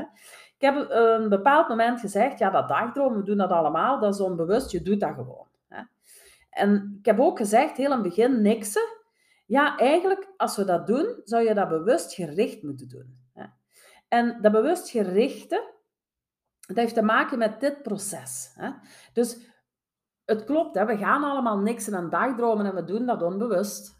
Ik heb een bepaald moment gezegd, ja, dat dagdromen, we doen dat allemaal, dat is onbewust, je doet dat gewoon. En ik heb ook gezegd, heel in het begin, niksen. Ja, eigenlijk, als we dat doen, zou je dat bewust gericht moeten doen. En dat bewust gerichte, dat heeft te maken met dit proces. Dus het klopt, we gaan allemaal niksen en dagdromen en we doen dat onbewust.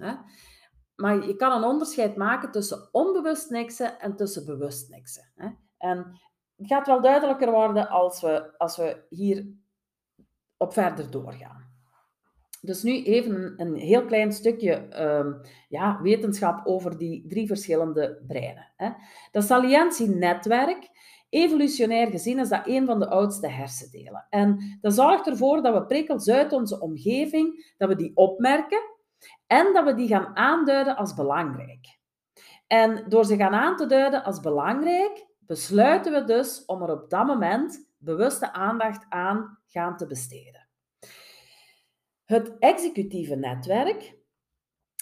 Maar je kan een onderscheid maken tussen onbewust niksen en tussen bewust niksen. En het gaat wel duidelijker worden als we, als we hier op verder doorgaan. Dus nu even een, heel klein stukje ehm, ja, wetenschap over die drie verschillende breinen. Hè. Dat salientienetwerk, evolutionair gezien, is dat een van de oudste hersendelen. En dat zorgt ervoor dat we prikkels uit onze omgeving, dat we die opmerken en dat we die gaan aanduiden als belangrijk. En door ze gaan aan te duiden als belangrijk, besluiten we dus om er op dat moment bewuste aandacht aan gaan te besteden. Het executieve netwerk,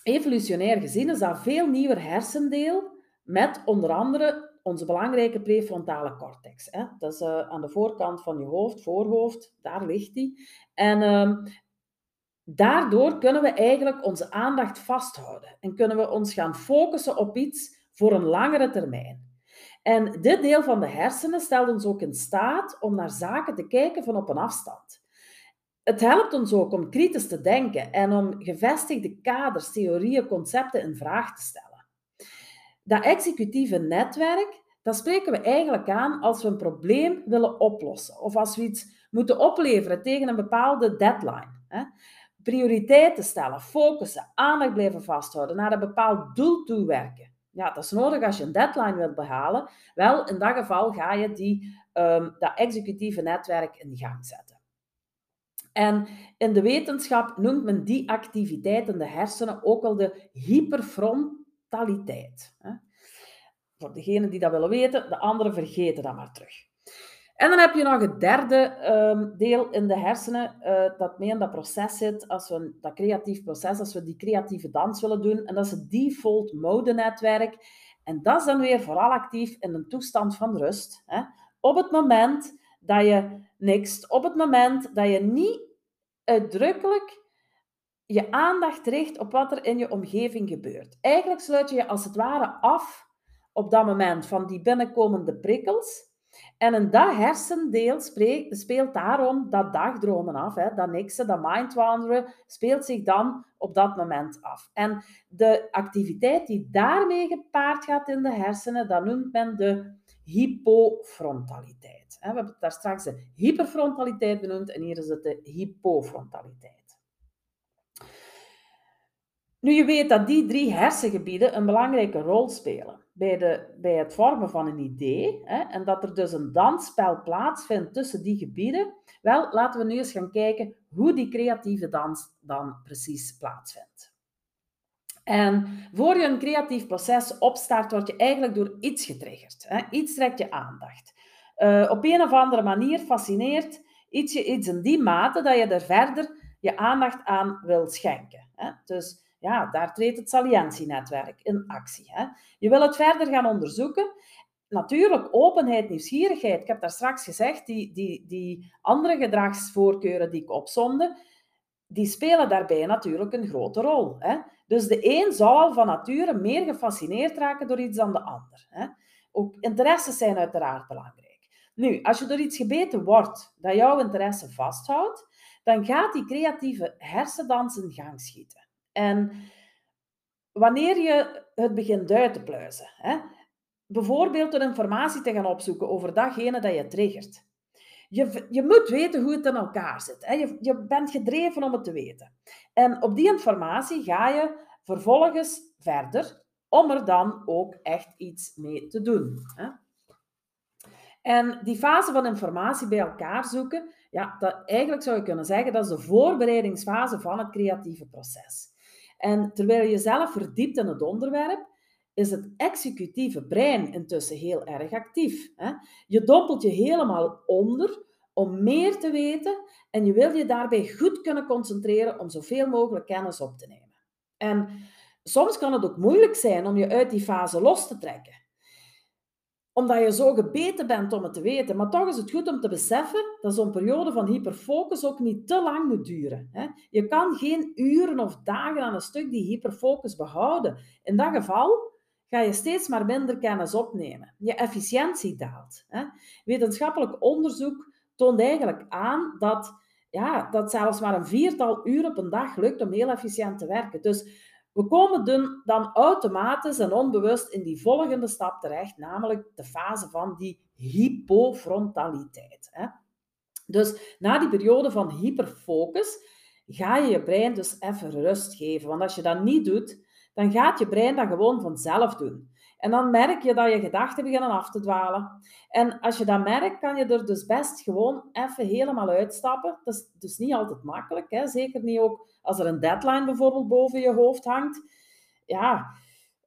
evolutionair gezien, is dat veel nieuwer hersendeel met onder andere onze belangrijke prefrontale cortex. Hè. Dat is uh, aan de voorkant van je hoofd, voorhoofd, daar ligt die. En uh, daardoor kunnen we eigenlijk onze aandacht vasthouden en kunnen we ons gaan focussen op iets voor een langere termijn. En dit deel van de hersenen stelt ons ook in staat om naar zaken te kijken van op een afstand het helpt ons ook om kritisch te denken en om gevestigde kaders, theorieën, concepten in vraag te stellen. Dat executieve netwerk, dat spreken we eigenlijk aan als we een probleem willen oplossen of als we iets moeten opleveren tegen een bepaalde deadline. Prioriteiten stellen, focussen, aandacht blijven vasthouden, naar een bepaald doel toewerken. Ja, dat is nodig als je een deadline wilt behalen. Wel, in dat geval ga je die, um, dat executieve netwerk in gang zetten. En in de wetenschap noemt men die activiteit in de hersenen ook al de hyperfrontaliteit. Voor degenen die dat willen weten, de anderen vergeten dat maar terug. En dan heb je nog het derde ehm, deel in de hersenen, uh, dat mee in dat proces zit, als we, dat creatief proces, als we die creatieve dans willen doen. En dat is het default mode netwerk. En dat is dan weer vooral actief in een toestand van rust. Op het moment dat je niks, op het moment dat je niet uitdrukkelijk je aandacht richt op wat er in je omgeving gebeurt. Eigenlijk sluit je je als het ware af op dat moment van die binnenkomende prikkels. En in dat hersendeel speelt daarom dat dagdromen af. Hè. Dat niksen, dat mindwanderen, speelt zich dan op dat moment af. En de activiteit die daarmee gepaard gaat in de hersenen, dat noemt men de hypofrontaliteit. We hebben daar straks de hyperfrontaliteit benoemd en hier is het de hypofrontaliteit. Nu, je weet dat die drie hersengebieden een belangrijke rol spelen bij, de, bij het vormen van een idee hè, en dat er dus een dansspel plaatsvindt tussen die gebieden. Wel, laten we nu eens gaan kijken hoe die creatieve dans dan precies plaatsvindt. En voor je een creatief proces opstart, word je eigenlijk door iets getriggerd. Hè. Iets trekt je aandacht. Uh, op een of andere manier fascineert iets je iets in die mate dat je er verder je aandacht aan wil schenken. Hè. Dus ja, daar treedt het salientienetwerk in actie. Hè. Je wil het verder gaan onderzoeken. Natuurlijk, openheid, nieuwsgierigheid. Ik heb daar straks gezegd, die, die, die andere gedragsvoorkeuren die ik opzonde, die spelen daarbij natuurlijk een grote rol. Hè. Dus de een zal al van nature meer gefascineerd raken door iets dan de ander. Hè. Ook interesses zijn uiteraard belangrijk. Nu, als je door iets gebeten wordt dat jouw interesse vasthoudt, dan gaat die creatieve hersendans in gang schieten. En wanneer je het begint uit te pluizen, hè, bijvoorbeeld door informatie te gaan opzoeken over datgene dat je triggert. Je, je moet weten hoe het in elkaar zit. Hè. Je, je bent gedreven om het te weten. En op die informatie ga je vervolgens verder om er dan ook echt iets mee te doen. Hè. En die fase van informatie bij elkaar zoeken, ja, dat, eigenlijk zou je kunnen zeggen dat is de voorbereidingsfase van het creatieve proces. En terwijl je zelf verdiept in het onderwerp, is het executieve brein intussen heel erg actief. Je dompelt je helemaal onder om meer te weten en je wil je daarbij goed kunnen concentreren om zoveel mogelijk kennis op te nemen. En soms kan het ook moeilijk zijn om je uit die fase los te trekken omdat je zo gebeten bent om het te weten. Maar toch is het goed om te beseffen dat zo'n periode van hyperfocus ook niet te lang moet duren. Je kan geen uren of dagen aan een stuk die hyperfocus behouden. In dat geval ga je steeds maar minder kennis opnemen. Je efficiëntie daalt. Wetenschappelijk onderzoek toont eigenlijk aan dat, ja, dat zelfs maar een viertal uur op een dag lukt om heel efficiënt te werken. Dus we komen dan automatisch en onbewust in die volgende stap terecht, namelijk de fase van die hypofrontaliteit. Dus na die periode van hyperfocus ga je je brein dus even rust geven. Want als je dat niet doet, dan gaat je brein dat gewoon vanzelf doen. En dan merk je dat je gedachten beginnen af te dwalen. En als je dat merkt, kan je er dus best gewoon even helemaal uitstappen. Dat is dus niet altijd makkelijk. Hè? Zeker niet ook als er een deadline bijvoorbeeld boven je hoofd hangt. Ja,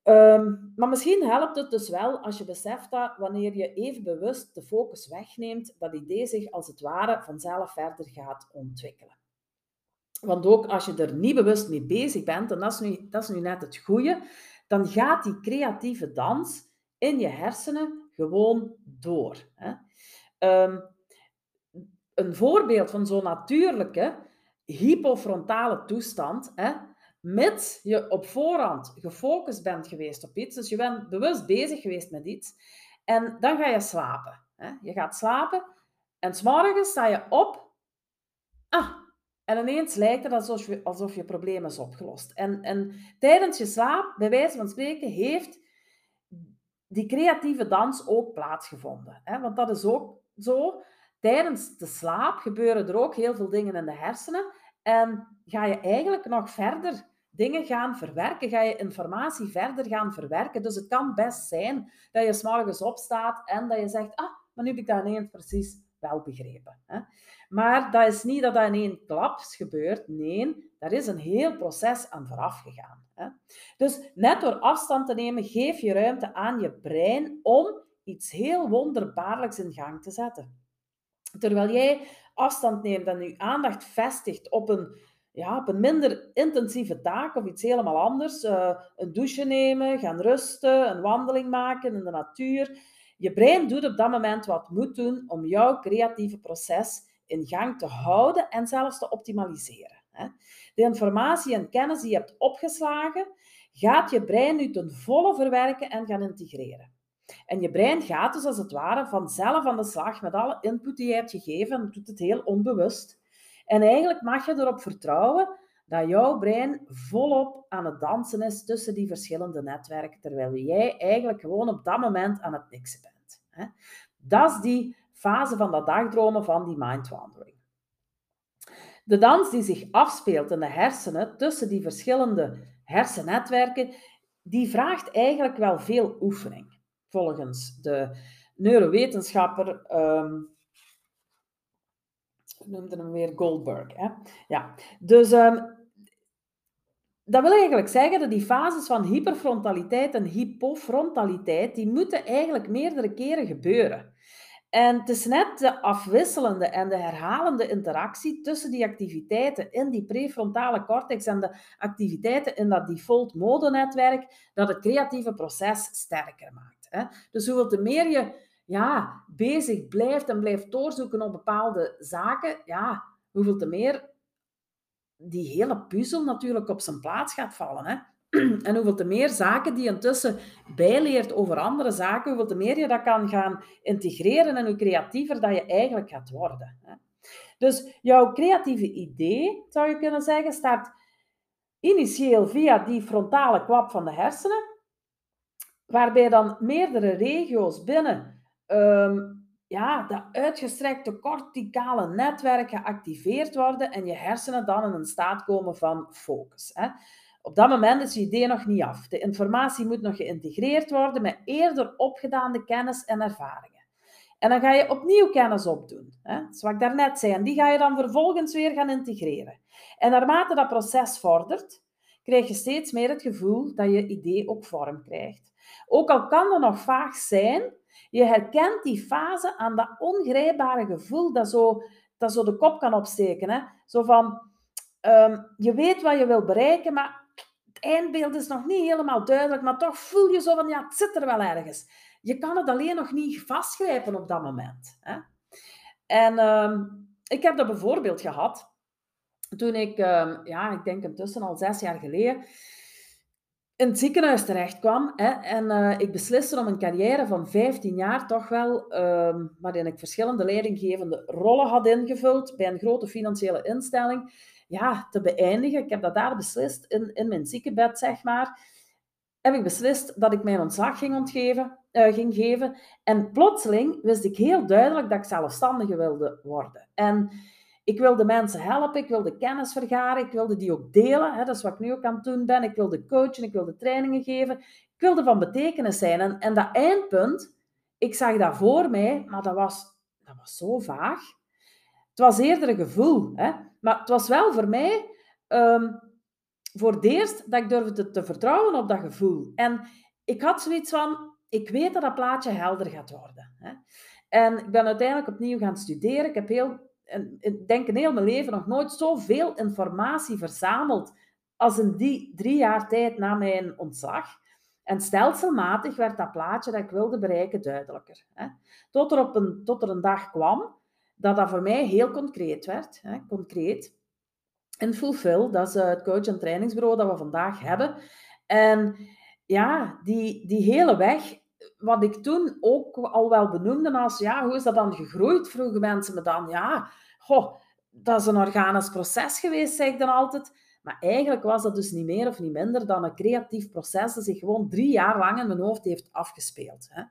ehm, maar misschien helpt het dus wel als je beseft dat wanneer je even bewust de focus wegneemt, dat idee zich als het ware vanzelf verder gaat ontwikkelen. Want ook als je er niet bewust mee bezig bent, en dat is nu, dat is nu net het goede, dan gaat die creatieve dans in je hersenen gewoon door. Hè. Um, een voorbeeld van zo'n natuurlijke hypofrontale toestand, hè, mits je op voorhand gefocust bent geweest op iets, dus je bent bewust bezig geweest met iets, en dan ga je slapen. Hè. Je gaat slapen en s'morgens sta je op, ah, en ineens lijkt het alsof je, alsof je probleem is opgelost. En, en tijdens je slaap, bij wijze van spreken, heeft die creatieve dans ook plaatsgevonden. Hè? Want dat is ook zo. Tijdens de slaap gebeuren er ook heel veel dingen in de hersenen. En ga je eigenlijk nog verder dingen gaan verwerken, ga je informatie verder gaan verwerken. Dus het kan best zijn dat je s'morgens opstaat en dat je zegt, ah, maar nu heb ik dat ineens precies wel begrepen. Hè? Maar dat is niet dat dat in één klap gebeurt. Nee, daar is een heel proces aan vooraf gegaan. Hè? Dus net door afstand te nemen, geef je ruimte aan je brein om iets heel wonderbaarlijks in gang te zetten. Terwijl jij afstand neemt en je aandacht vestigt op een, ja, op een minder intensieve taak of iets helemaal anders, uh, een douche nemen, gaan rusten, een wandeling maken in de natuur. Je brein doet op dat moment wat moet doen om jouw creatieve proces in gang te houden en zelfs te optimaliseren. De informatie en kennis die je hebt opgeslagen, gaat je brein nu ten volle verwerken en gaan integreren. En je brein gaat dus als het ware vanzelf aan de slag met alle input die je hebt gegeven en doet het heel onbewust. En eigenlijk mag je erop vertrouwen dat jouw brein volop aan het dansen is tussen die verschillende netwerken, terwijl jij eigenlijk gewoon op dat moment aan het niksen bent. Dat is die fase van dat dagdromen van die mindwandering. De dans die zich afspeelt in de hersenen tussen die verschillende hersennetwerken, die vraagt eigenlijk wel veel oefening volgens de neurowetenschapper, um, noemde hem weer Goldberg. Hè? Ja, dus um, dat wil eigenlijk zeggen dat die fases van hyperfrontaliteit en hypofrontaliteit, die moeten eigenlijk meerdere keren gebeuren. En het is net de afwisselende en de herhalende interactie tussen die activiteiten in die prefrontale cortex en de activiteiten in dat default mode netwerk dat het creatieve proces sterker maakt. Dus hoeveel te meer je ja, bezig blijft en blijft doorzoeken op bepaalde zaken, ja, hoeveel te meer die hele puzzel natuurlijk op zijn plaats gaat vallen. Hè? En hoeveel te meer zaken die intussen bijleert over andere zaken, hoeveel te meer je dat kan gaan integreren en hoe creatiever dat je eigenlijk gaat worden. Hè? Dus jouw creatieve idee, zou je kunnen zeggen, start initieel via die frontale kwap van de hersenen waarbij dan meerdere regio's binnen um, ja, dat uitgestrekte corticale netwerk geactiveerd worden en je hersenen dan in een staat komen van focus. Hè. Op dat moment is je idee nog niet af. De informatie moet nog geïntegreerd worden met eerder opgedaande kennis en ervaringen. En dan ga je opnieuw kennis opdoen. Hè? Zoals ik daarnet zei. En die ga je dan vervolgens weer gaan integreren. En naarmate dat proces vordert, krijg je steeds meer het gevoel dat je idee ook vorm krijgt. Ook al kan dat nog vaag zijn, je herkent die fase aan dat ongrijpbare gevoel dat zo, dat zo de kop kan opsteken. Hè? Zo van, ehm, je weet wat je wil bereiken, maar het eindbeeld is nog niet helemaal duidelijk, maar toch voel je zo van, ja, het zit er wel ergens. Je kan het alleen nog niet vastgrijpen op dat moment. Hè? En ehm, ik heb dat bijvoorbeeld gehad toen ik, ehm, ja, ik denk intussen al zes jaar geleden, in het ziekenhuis terecht kwam. Hè, en uh, ik besliste om een carrière van 15 jaar toch wel, um, waarin ik verschillende leidinggevende rollen had ingevuld bij een grote financiële instelling, ja, te beëindigen. Ik heb dat daar beslist, in, in mijn ziekenbed, zeg maar. Heb ik beslist dat ik mijn ontslag ging, ontgeven, uh, ging geven. En plotseling wist ik heel duidelijk dat ik zelfstandige wilde worden. En ik wilde mensen helpen, ik wilde kennis vergaren, ik wilde die ook delen. Hè, dat is wat ik nu ook aan het doen ben. Ik wilde coachen, ik wilde trainingen geven. Ik wilde van betekenis zijn. En, en dat eindpunt, ik zag dat voor mij, maar dat was, dat was zo vaag. Het was eerder een gevoel. Hè? Maar het was wel voor mij um, voor het eerst dat ik durfde te vertrouwen op dat gevoel. En ik had zoiets van, ik weet dat dat plaatje helder gaat worden. Hè? En ik ben uiteindelijk opnieuw gaan studeren. Ik heb heel ik denk in heel mijn leven nog nooit zoveel informatie verzameld als in die drie jaar tijd na mijn ontslag. En stelselmatig werd dat plaatje dat ik wilde bereiken duidelijker. Tot, er op een, tot er een dag kwam dat dat voor mij heel concreet werd. Concreet. En Fulfill, dat is eh, het coach- en trainingsbureau dat we vandaag hebben. En ja, die, die hele weg wat ik toen ook al wel benoemde als, ja, hoe is dat dan gegroeid, vroegen mensen me dan. Ja, goh, dat is een organisch proces geweest, zeg ik dan altijd. Maar eigenlijk was dat dus niet meer of niet minder dan een creatief proces dat zich gewoon drie jaar lang in mijn hoofd heeft afgespeeld. Hè.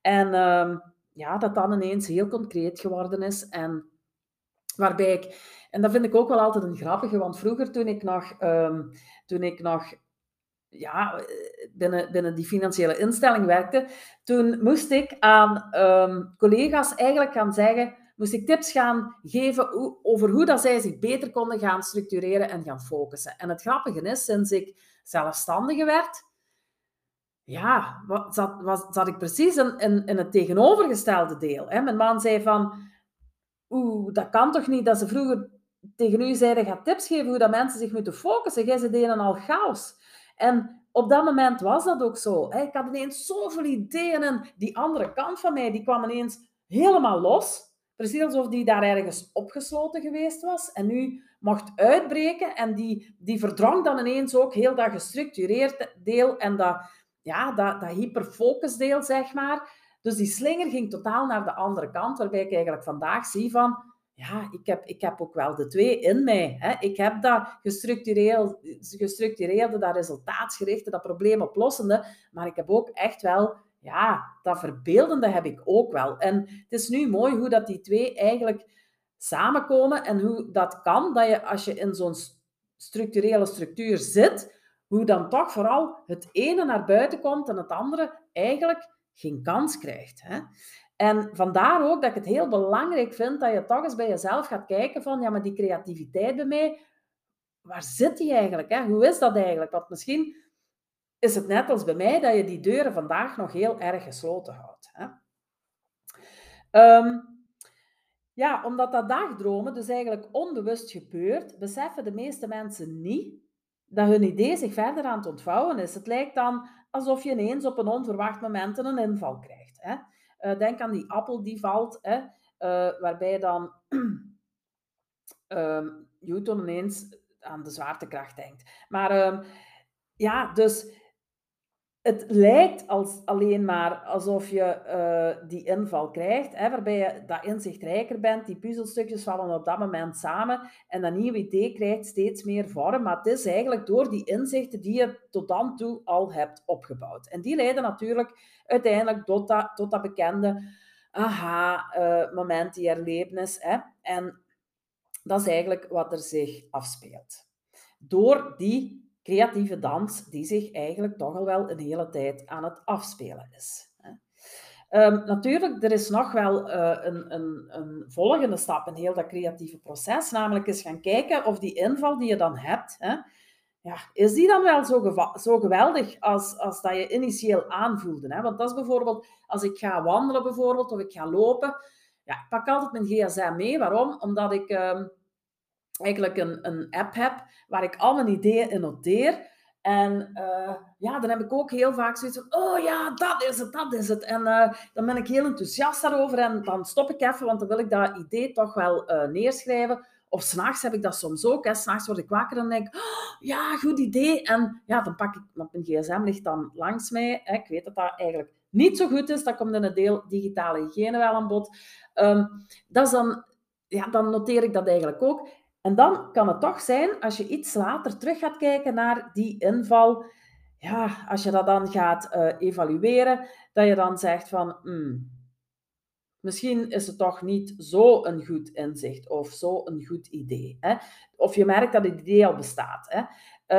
En uh, ja, dat dan ineens heel concreet geworden is. En waarbij ik, en dat vind ik ook wel altijd een grappige, want vroeger toen ik nog, um, toen ik nog ja, binnen, binnen die financiële instelling werkte, toen moest ik aan um, collega's eigenlijk gaan zeggen, moest ik tips gaan geven over hoe dat zij zich beter konden gaan structureren en gaan focussen. En het grappige is, sinds ik zelfstandige werd, ja, zat, was, zat ik precies in, in, in het tegenovergestelde deel. Hè. Mijn man zei van, oeh, dat kan toch niet dat ze vroeger tegen u zeiden, ga tips geven hoe dat mensen zich moeten focussen. Jij ze deden al chaos. En op dat moment was dat ook zo. Ik had ineens zoveel ideeën en die andere kant van mij, die kwam ineens helemaal los. Precies alsof die daar ergens opgesloten geweest was en nu mocht uitbreken. En die, die verdrong dan ineens ook heel dat gestructureerd deel en dat, ja, dat, dat hyperfocusdeel, zeg maar. Dus die slinger ging totaal naar de andere kant, waarbij ik eigenlijk vandaag zie van, ja, ik heb, ik heb ook wel de twee in mij. Hè. Ik heb dat gestructureerde, gestructureerde, dat resultaatsgerichte, dat probleemoplossende, maar ik heb ook echt wel ja, dat verbeeldende heb ik ook wel. En het is nu mooi hoe dat die twee eigenlijk samenkomen en hoe dat kan, dat je als je in zo'n structurele structuur zit, hoe dan toch vooral het ene naar buiten komt en het andere eigenlijk geen kans krijgt. Hè? En vandaar ook dat ik het heel belangrijk vind dat je toch eens bij jezelf gaat kijken van, ja, maar die creativiteit bij mij, waar zit die eigenlijk? Hè? Hoe is dat eigenlijk? Want misschien is het net als bij mij dat je die deuren vandaag nog heel erg gesloten houdt. Hè? Um, ja, omdat dat dagdromen dus eigenlijk onbewust gebeurt, beseffen de meeste mensen niet dat hun idee zich verder aan het ontvouwen is. Het lijkt dan alsof je ineens op een onverwacht moment een inval krijgt. Hè? Uh, denk aan die appel die valt, hè? Uh, waarbij dan um, Newton ineens aan de zwaartekracht denkt. Maar um, ja, dus het lijkt als, alleen maar alsof je uh, die inval krijgt, hè, waarbij je dat inzicht rijker bent. Die puzzelstukjes vallen op dat moment samen en dat nieuwe idee krijgt steeds meer vorm. Maar het is eigenlijk door die inzichten die je tot dan toe al hebt opgebouwd. En die leiden natuurlijk uiteindelijk tot dat, tot dat bekende aha-moment, uh, die erlevenis. Hè. En dat is eigenlijk wat er zich afspeelt. Door die creatieve dans die zich eigenlijk toch al wel een hele tijd aan het afspelen is. Um, natuurlijk, er is nog wel uh, een, een, een, volgende stap in heel dat creatieve proces, namelijk eens gaan kijken of die inval die je dan hebt, hè, ja, is die dan wel zo, zo geweldig als, als dat je initieel aanvoelde? Hè? Want dat is bijvoorbeeld, als ik ga wandelen bijvoorbeeld, of ik ga lopen, ja, ik pak altijd mijn gsm mee. Waarom? Omdat ik... Um, eigenlijk een, een app heb waar ik al mijn ideeën in noteer. En uh, ja, dan heb ik ook heel vaak zoiets van, oh ja, dat is het, dat is het. En uh, dan ben ik heel enthousiast daarover en dan stop ik even, want dan wil ik dat idee toch wel uh, neerschrijven. Of s'nachts heb ik dat soms ook. S'nachts word ik wakker en denk oh, ja, goed idee. En ja, dan pak ik, want mijn gsm ligt dan langs mij. Hè. Ik weet dat dat eigenlijk niet zo goed is. Dat komt in het deel digitale hygiëne wel aan bod. Um, dat is dan, ja, dan noteer ik dat eigenlijk ook. En dan kan het toch zijn, als je iets later terug gaat kijken naar die inval, ja, als je dat dan gaat uh, evalueren, dat je dan zegt van, hmm, misschien is het toch niet zo een goed inzicht of zo een goed idee. Hè? Of je merkt dat het idee al bestaat. Hè?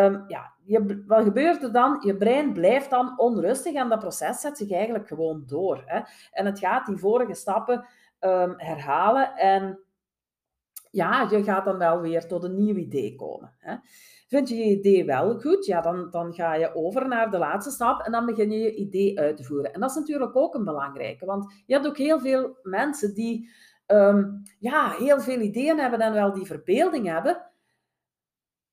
Um, ja, je, wat gebeurt er dan? Je brein blijft dan onrustig en dat proces zet zich eigenlijk gewoon door. Hè? En het gaat die vorige stappen um, herhalen en ja, je gaat dan wel weer tot een nieuw idee komen. Hè. Vind je je idee wel goed, ja, dan, dan ga je over naar de laatste stap en dan begin je je idee uit te voeren. En dat is natuurlijk ook een belangrijke, want je hebt ook heel veel mensen die ehm, ja, heel veel ideeën hebben en wel die verbeelding hebben,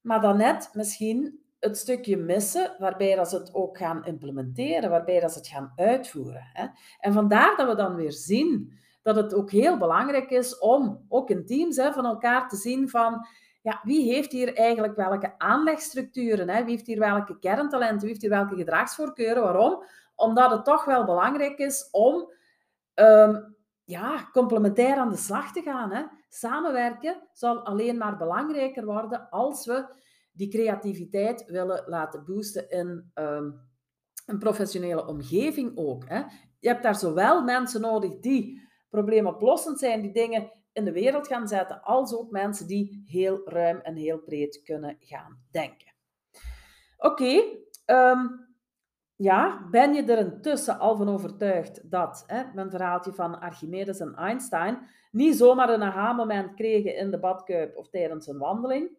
maar dan net misschien het stukje missen waarbij dat ze het ook gaan implementeren, waarbij dat ze het gaan uitvoeren. Hè. En vandaar dat we dan weer zien dat het ook heel belangrijk is om ook in teams hè, van elkaar te zien van ja, wie heeft hier eigenlijk welke aanlegstructuren, hè? wie heeft hier welke kerntalenten, wie heeft hier welke gedragsvoorkeuren. Waarom? Omdat het toch wel belangrijk is om um, ja, complementair aan de slag te gaan. Hè? Samenwerken zal alleen maar belangrijker worden als we die creativiteit willen laten boosten in um, een professionele omgeving ook. Hè? Je hebt daar zowel mensen nodig die probleemoplossend zijn, die dingen in de wereld gaan zetten, als ook mensen die heel ruim en heel breed kunnen gaan denken. Oké, ehm, ja, ben je er intussen al van overtuigd dat, hè, mijn verhaaltje van Archimedes en Einstein, niet zomaar een aha-moment kregen in de badkuip of tijdens een wandeling?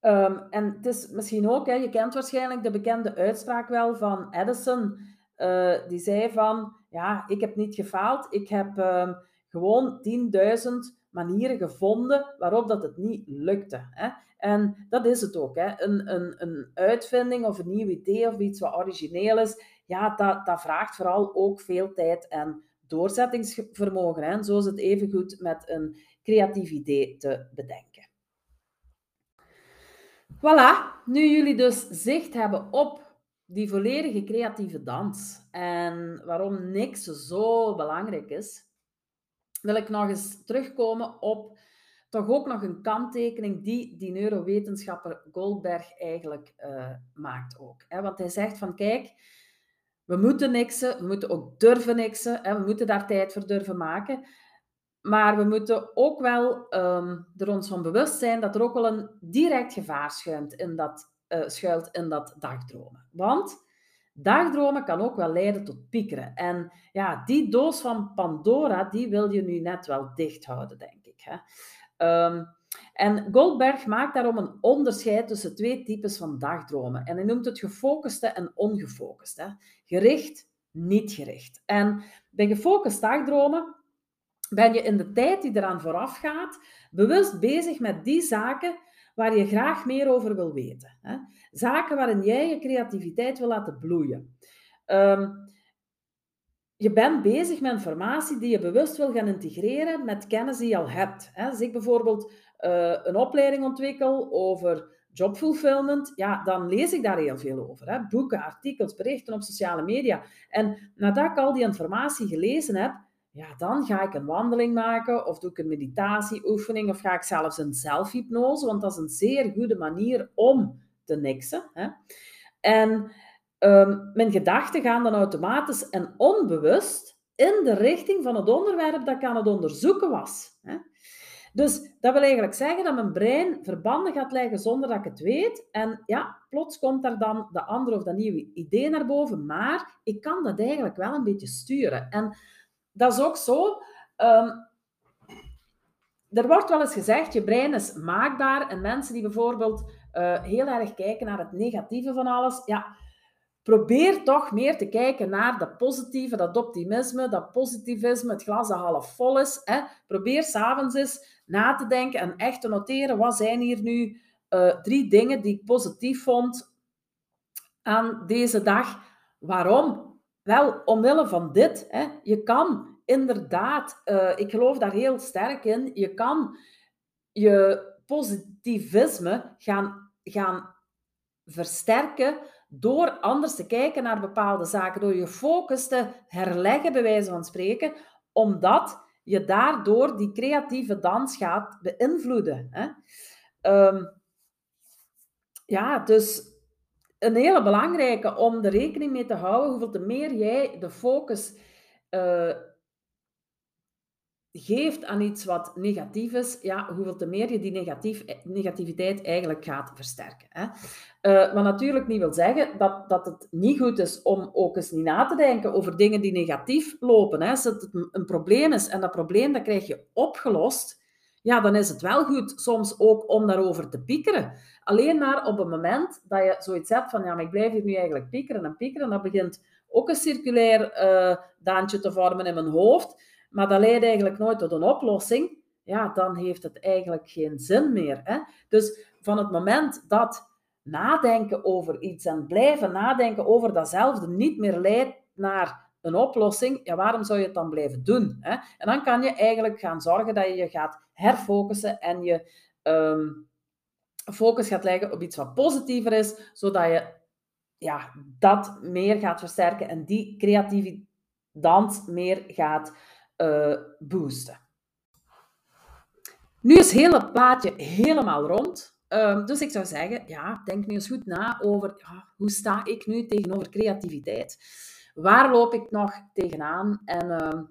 Um, en het is misschien ook, hè, je kent waarschijnlijk de bekende uitspraak wel van Edison, uh, die zei van, ja, ik heb niet gefaald, ik heb uh, gewoon 10.000 manieren gevonden waarop dat het niet lukte. Hè? En dat is het ook. Hè? Een, een, een uitvinding of een nieuw idee of iets wat origineel is, ja, dat, dat vraagt vooral ook veel tijd en doorzettingsvermogen. Hè? Zo is het even goed met een creatief idee te bedenken. Voilà, nu jullie dus zicht hebben op die volledige creatieve dans en waarom niks zo belangrijk is, wil ik nog eens terugkomen op toch ook nog een kanttekening die die neurowetenschapper Goldberg eigenlijk uh, maakt ook. Want hij zegt van kijk, we moeten niksen, we moeten ook durven niksen, hè? we moeten daar tijd voor durven maken. Maar we moeten ook wel um, er ons van bewust zijn dat er ook wel een direct gevaar schuilt in dat, uh, schuilt in dat dagdromen. Want Dagdromen kan ook wel leiden tot piekeren. En ja, die doos van Pandora, die wil je nu net wel dicht houden, denk ik. Hè? Um, en Goldberg maakt daarom een onderscheid tussen twee types van dagdromen. En hij noemt het gefocuste en ongefocuste. Gericht, niet gericht. En bij gefocust dagdromen ben je in de tijd die eraan vooraf gaat bewust bezig met die zaken waar je graag meer over wil weten. Hè? Zaken waarin jij je creativiteit wil laten bloeien. Um, je bent bezig met informatie die je bewust wil gaan integreren met kennis die je al hebt. Hè? Als ik bijvoorbeeld uh, een opleiding ontwikkel over jobfulfillment, ja, dan lees ik daar heel veel over. Hè? Boeken, artikels, berichten op sociale media. En nadat ik al die informatie gelezen heb, ja, dan ga ik een wandeling maken of doe ik een meditatieoefening of ga ik zelfs een zelfhypnose, want dat is een zeer goede manier om te niksen. Hè? En um, mijn gedachten gaan dan automatisch en onbewust in de richting van het onderwerp dat ik aan het onderzoeken was. Hè? Dus dat wil eigenlijk zeggen dat mijn brein verbanden gaat leggen zonder dat ik het weet. En ja, plots komt daar dan de andere of dat nieuwe idee naar boven. Maar ik kan dat eigenlijk wel een beetje sturen. En dat is ook zo. Um, er wordt wel eens gezegd, je brein is maakbaar. En mensen die bijvoorbeeld uh, heel erg kijken naar het negatieve van alles, ja, probeer toch meer te kijken naar dat positieve, dat optimisme, dat positivisme, het glas dat half vol is. Hè. Probeer s'avonds eens na te denken en echt te noteren, wat zijn hier nu uh, drie dingen die ik positief vond aan deze dag. Waarom? Wel, omwille van dit. Hè. Je kan inderdaad, uh, ik geloof daar heel sterk in, je kan je positivisme gaan, gaan versterken door anders te kijken naar bepaalde zaken, door je focus te herleggen, bij wijze van spreken, omdat je daardoor die creatieve dans gaat beïnvloeden. Hè? Um, ja, dus een hele belangrijke om er rekening mee te houden, hoeveel te meer jij de focus uh, geeft aan iets wat negatief is, ja, hoeveel te meer je die negatief, negativiteit eigenlijk gaat versterken. Hè? Uh, wat natuurlijk niet wil zeggen dat, dat het niet goed is om ook eens niet na te denken over dingen die negatief lopen. Hè? Als het een probleem is en dat probleem dat krijg je opgelost, ja, dan is het wel goed soms ook om daarover te piekeren. Alleen maar op het moment dat je zoiets hebt van, ja, maar ik blijf hier nu eigenlijk piekeren en piekeren, dan begint ook een circulair uh, daantje te vormen in mijn hoofd, maar dat leidt eigenlijk nooit tot een oplossing, ja, dan heeft het eigenlijk geen zin meer. Hè? Dus van het moment dat nadenken over iets en blijven nadenken over datzelfde niet meer leidt naar een oplossing, ja, waarom zou je het dan blijven doen? Hè? En dan kan je eigenlijk gaan zorgen dat je je gaat herfocussen en je um, focus gaat leggen op iets wat positiever is, zodat je ja, dat meer gaat versterken en die creativiteit meer gaat uh, boosten. Nu is het hele plaatje helemaal rond. Um, dus ik zou zeggen, ja, denk nu eens goed na over hoe sta ik nu tegenover creativiteit? Waar loop ik nog tegenaan? En uh,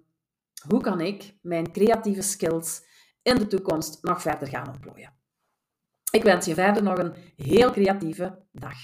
hoe kan ik mijn creatieve skills in de toekomst nog verder gaan ontplooien? Ik wens je verder nog een heel creatieve dag.